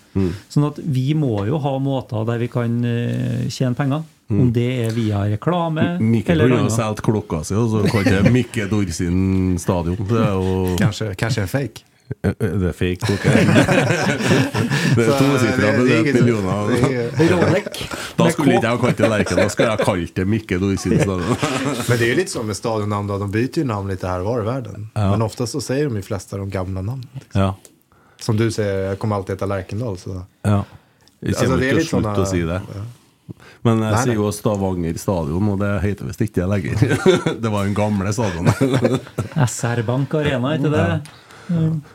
Sånn at vi må jo ha måter der vi kan eh, tjene penger. Om det er via reklame Mikke eller kunne jo solgt klokka si, og så kalte det Mikke Dorsin stadion. Det er jo Kanskje, kanskje en fake? Er det fake klokke? det er tosifra er med millioner. det er- [laughs] Rolex. [laughs] Da skulle ikke jeg ha kalt det Lerken, da skulle jeg kalt det Mikke Dorsin stadion. [laughs] Men det er jo litt sånn med stadionnavn, de byter jo navn litt her og var i verden. Men ofte så sier de fleste flesta de gamla namnen. Ja. Som du sier, jeg kommer alltid etter Lerkendal. Så. ja. Altså, kommer det er ikke til å slutte sånne... å si det. Men jeg Nei, sier jo Stavanger stadion, og det heter visst ikke det lenger. [laughs] det var den gamle stadionet. [laughs] SR Bank Arena, ikke det?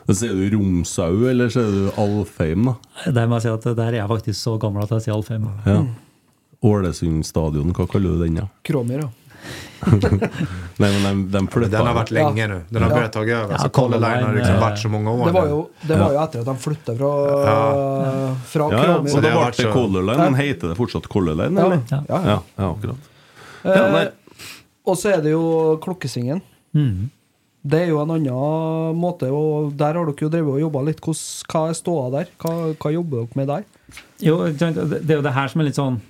Så Sier du Romsau, eller sier du Alfheim, da? Der må jeg si at der er jeg faktisk så gammel at jeg sier Alfheim. Ja. Ålesund stadion, hva kaller du den, da? Kromer, ja. [laughs] Nei, men den, den, flytta Den har vært lenge nå. Den har ta. Ja, så Color Line har liksom Color Line, så mange år Det var jo, det var jo etter at de flytta fra, fra Ja, ja, så det da ble vært det Color Line, men heter det fortsatt Color Line, Ja, eller? ja, ja. Ja, ja akkurat. Ja. Eh, og så er det jo Klokkesvingen. Mm. Det er jo en annen måte, og der har dere jo drevet og jobba litt. Hva er ståa der? Hva, hva jobber dere med der? Jo, det er jo det her som er litt sånn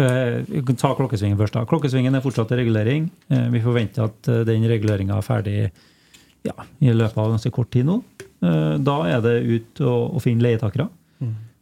eh, ta klokkesvingen først. da. Klokkesvingen er fortsatt i regulering. Eh, vi forventer at eh, den reguleringa er ferdig ja, i løpet av ganske kort tid nå. Eh, da er det ut og, finne leietakere.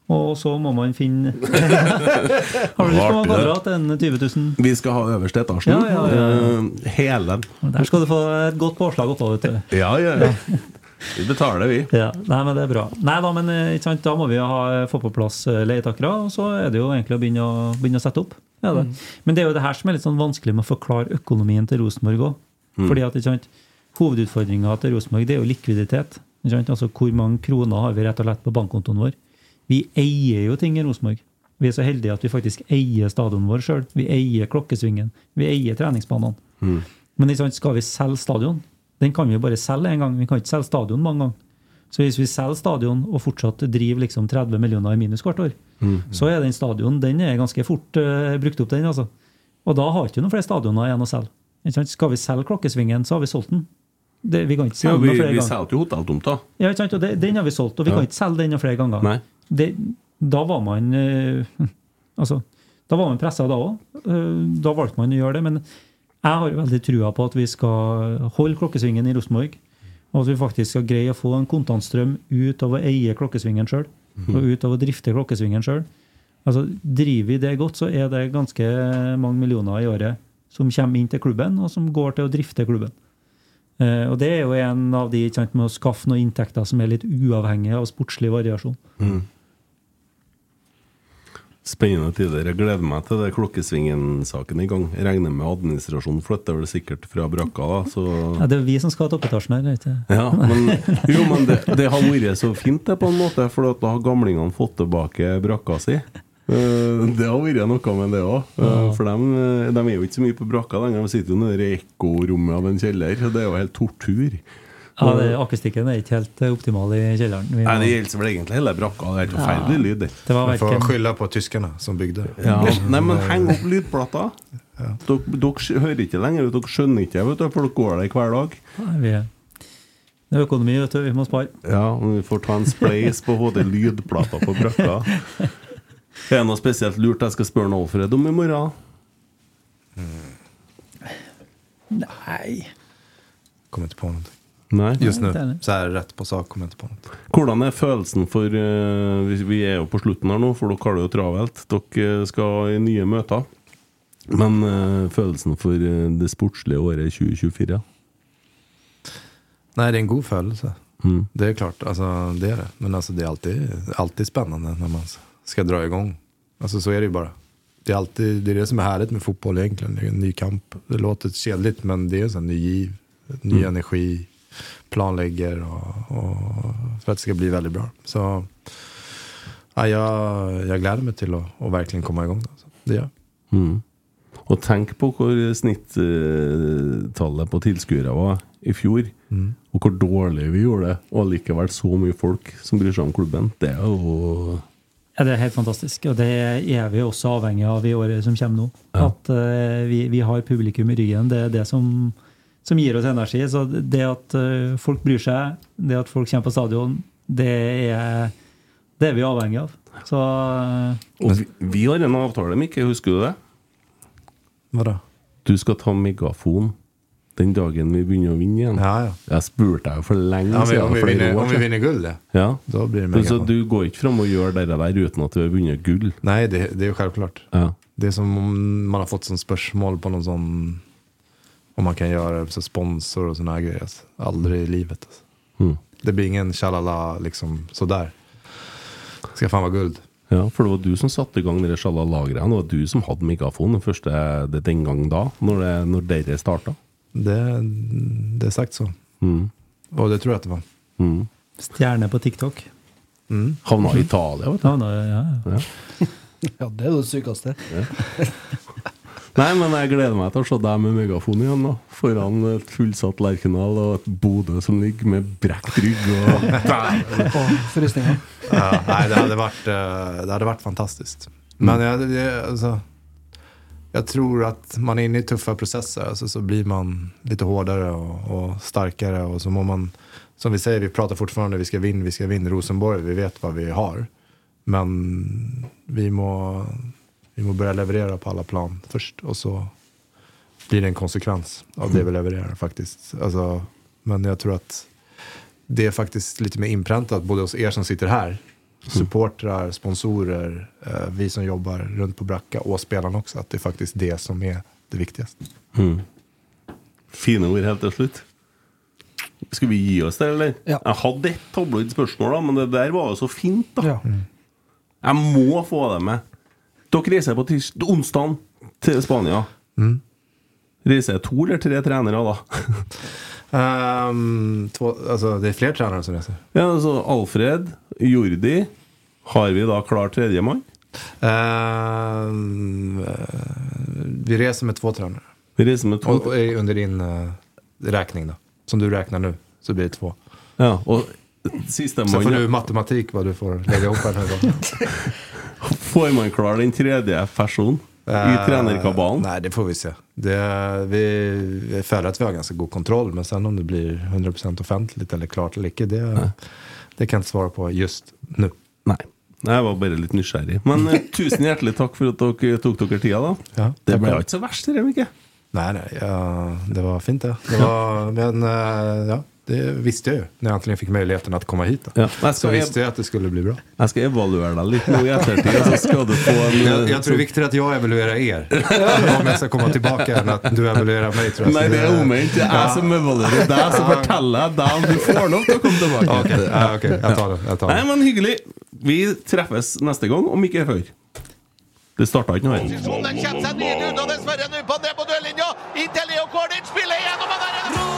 Og så må man finne [laughs] Har du lyst på kvadrat? En 20 000? Vi skal ha øverste etasjen. Ja, ja, ja. Eh, Hele. Der skal du få et godt påslag oppå. vet du. Ja, ja. ja. [laughs] Vi betaler, vi. Ja, nei, men det er bra. Nei da, men eh, ikke sant, da må vi jo ha, få på plass eh, leietakere, og så er det jo egentlig å begynne å, begynne å sette opp. Ja, det. Men det er jo det her som er litt sånn vanskelig med å forklare økonomien til Rosenborg òg. Fordi at ikke sant, hovedutfordringa til Rosenborg det er jo likviditet. Ikke sant? Altså Hvor mange kroner har vi rett og slett på bankkontoen vår? Vi eier jo ting i Rosenborg. Vi er så heldige at vi faktisk eier stadionet vår sjøl. Vi eier klokkesvingen. Vi eier treningsbanene. Men ikke sant, skal vi selge stadion? Den kan vi bare selge én gang. Vi kan ikke selge stadion mange ganger. Så hvis vi selger stadion og fortsatt driver liksom 30 millioner i minus hvert år, Mm. så er den stadion den er ganske fort uh, brukt opp, den. altså. Og da har vi ikke noen flere stadioner igjen å selge. Ikke sant? Skal vi selge Klokkesvingen, så har vi solgt den. Det, vi kan ikke Ja, selge vi, den flere vi ganger. solgte jo hotelltomta. Ja, ikke sant? Og det, den har vi solgt, og vi Ja. kan ikke selge den flere ganger. Nei. Det, da var man uh, [laughs] Altså, da var man pressa da òg. Da valgte man å gjøre det. Men jeg har veldig trua på at vi skal holde Klokkesvingen i Rosenborg. Og at vi faktisk skal greie å få en kontantstrøm ut av å eie Klokkesvingen sjøl. Mhm. Og ut av å drifte Klokkesvingen sjøl. Altså, driver vi det godt, så er det ganske mange millioner i året som kommer inn til klubben, og som går til å drifte klubben. Uh, og det er jo en av de sant, med å skaffe noen inntekter som er litt uavhengig av sportslig variasjon. Mm. Spennende tider. Jeg gleder meg til det Klokkesvingen-saken i gang. Jeg regner med administrasjonen flytter vel sikkert fra brakka, da. Så Ja, det er vi som skal ha toppetasjen her. Ikke? Ja, men, jo, men det, det har vært så fint, det, på en måte, for da har gamlingene fått tilbake brakka si. Eh, Det har vært noe med det òg. For dem, eh, de er jo ikke så mye på brakka lenger. De sitter jo nede i ekkorommet av en kjeller. Det er jo helt tortur. Ja, det, Akustikken er ikke helt eh, optimal i kjelleren. Må- Nei, Det gjelder vel egentlig hele brakka. Det er helt forferdelig lyd. det. Det var Man får skylda på tyskerne som bygde. Ja, nei, men heng opp lydplata. Dere, dere hører ikke lenger, dere skjønner ikke, vet du, for dere går der hver dag. Nei, vi, er... Det er økonomi, vet du. Vi må spare. Ja, Vi får ta en spleis på både lydplata på brakka. [laughs] Er det noe spesielt lurt jeg skal spørre Alfred om i morgen? Nei Kommer ikke på någonting. Nei. Just nå. Så jeg er rett på sak, Kom jag på något. Hvordan er følelsen for uh, vi- Vi er jo på slutten her nå, for dere har det jo travelt. Dere skal i nye møter. Men uh, følelsen for eh, det sportslige året 2024? Nei, det er en god følelse. Mm. Det er klart, Altså, det er det. Men altså, det er alltid, alltid spennende når man skal dra i gang. Altså, så er det jo bare. Det er, alltid, det er det som er herlig med fotball, är en ny kamp. Det låter kjedelig, men det er en sånn ny giv, ny Mm. energi, planlägger og, og for at det skal bli veldig bra. Så ja, jeg, jag gläder mig till å, att verkligen komme i gang. Det gjør. Mm. Og tenk på hvor snittallet på tilskuere var i fjor. Mm. Og hvor dårlig vi gjorde det. Og likevel så mye folk som bryr seg om klubben. Det er jo Ja, det er helt fantastisk, og det er vi også avhengig av i året som kommer nå. Ja. At uh, vi, vi har publikum i ryggen. Det er det som, som gir oss energi. Så det at eh, folk bryr seg, det at folk kommer på stadion, det er, det er vi avhengig av. Så eh, Og vi, vi har en avtale, Mikke, husker du det? Hva da? Du skal ta megafon den dagen vi begynner å vinne igjen. Ja, ja. Jeg spurte deg jo for lenge Ja, siden. om, vi vinner, år om vi vinner gull, det. Ja. Da blir det Så du går ikke fram og gjør det der uten at du har vunnet gull? Nei, det, det er jo selvklart. Ja. Det er som om man har fått sånn spørsmål på noen sån om man kan göra så sponsor och sånne här grejer. Alltså. Aldrig i livet. Alltså. Mm. Det blir ingen tjalala liksom sådär. Skal faen være guld. Ja, for det var du som satte i gang de sjalala-greia. Det var du som hadde mikrofonen den første det den gang da, når, det, når dere starta. Det, det er sagt så. Mm. Og det tror jeg at det var. Mm. stjerne på TikTok. Mm. Havna i Italia, vet du. Ja, da, ja, ja. Ja. [laughs] Ja, det er jo det sykeste. [laughs] Nei, men jeg gleder meg til å se deg med megafon igjen, da. Foran et fullsatt Lerkendal og et Bodø som ligger med brekt rygg og [laughs] frysninger. Ja, nei, det, hadde, vært, eh, det hadde vært fantastisk. Men jeg, jeg, altså, jeg tror at man er inne i tøffe prosesser, altså, så blir man litt hardere og, og sterkere. Og så må man, som vi sier, vi prater fortfarande vi skal vinne, vi skal vinne Rosenborg. Vi vet hva vi har. Men vi må, vi må begynne å levere på alle plan først, og så blir det en konsekvens av det vi leverer, faktisk. Altså, men jeg tror at det er faktisk litt mer innprentet, både hos er som sitter her, supportere, sponsorer, eh, vi som jobber rundt på brakka, og spillerne også, at det er faktisk det som er det viktigste. mm. Fine ord helt til slutt. Skal vi gi oss der, eller? Ja. Jeg hadde et tabloid spørsmål, da, men det der var jo så fint, da. Ja. Jeg må få det med. Dere reiser på onsdag til Spania. Reiser to eller tre trenere, da? um, to, altså, det er flere trenere som reser. Ja, altså Alfred, Jordi. Har vi da klar tredjemann? Eh, vi reser med två trenere. Vi reiser med to. og, og under din uh, räkning da. Som du räknar nå, så blir det två. Ja, og siste så får du matematik hva du får legge opp her. [laughs] Får man klar den tredje personen i Eh, trenerkabalen? Nei, det får vi se. Det, vi, vi føler at vi har ganske god kontroll, men sen om det blir 100% offentligt eller klart eller ikke, det, det kan jeg ikke svare på just nå. Nei. Jeg var bare litt nysgjerrig. Men eh, [laughs] tusen hjertelig takk for at dere tok dere tida, da. Ja, det ble jo ikke så verst, det, Mikke. Nei, nei ja, det var fint det. det var, men eh, ja, det visste jag ju när jag äntligen fick möjligheten att komma hit. Ja, jag ska- så visste jag att det skulle bli bra. Jeg skal evaluere deg litt nå i ettertid, så skal du få en Jag, jag tror det är viktigere att jag evaluerar er. [laughs] Om jag ska komma tillbaka än att du evaluerar mig. Tror jag. Nei, det er omvendt. Det er jeg som evaluerer deg, som forteller jeg deg om du får lov til å komme tilbake. Ok, ja, ok, jeg tar det. Jeg tar Nei, det. men hyggelig. Vi treffes neste gang, om ikke før. Det starta ikke noe her. Posisjonen kommer seg nydelig ut, og dessverre nå på ned på duellinja. Inntil Leo Kornic spiller gjennom, og der er det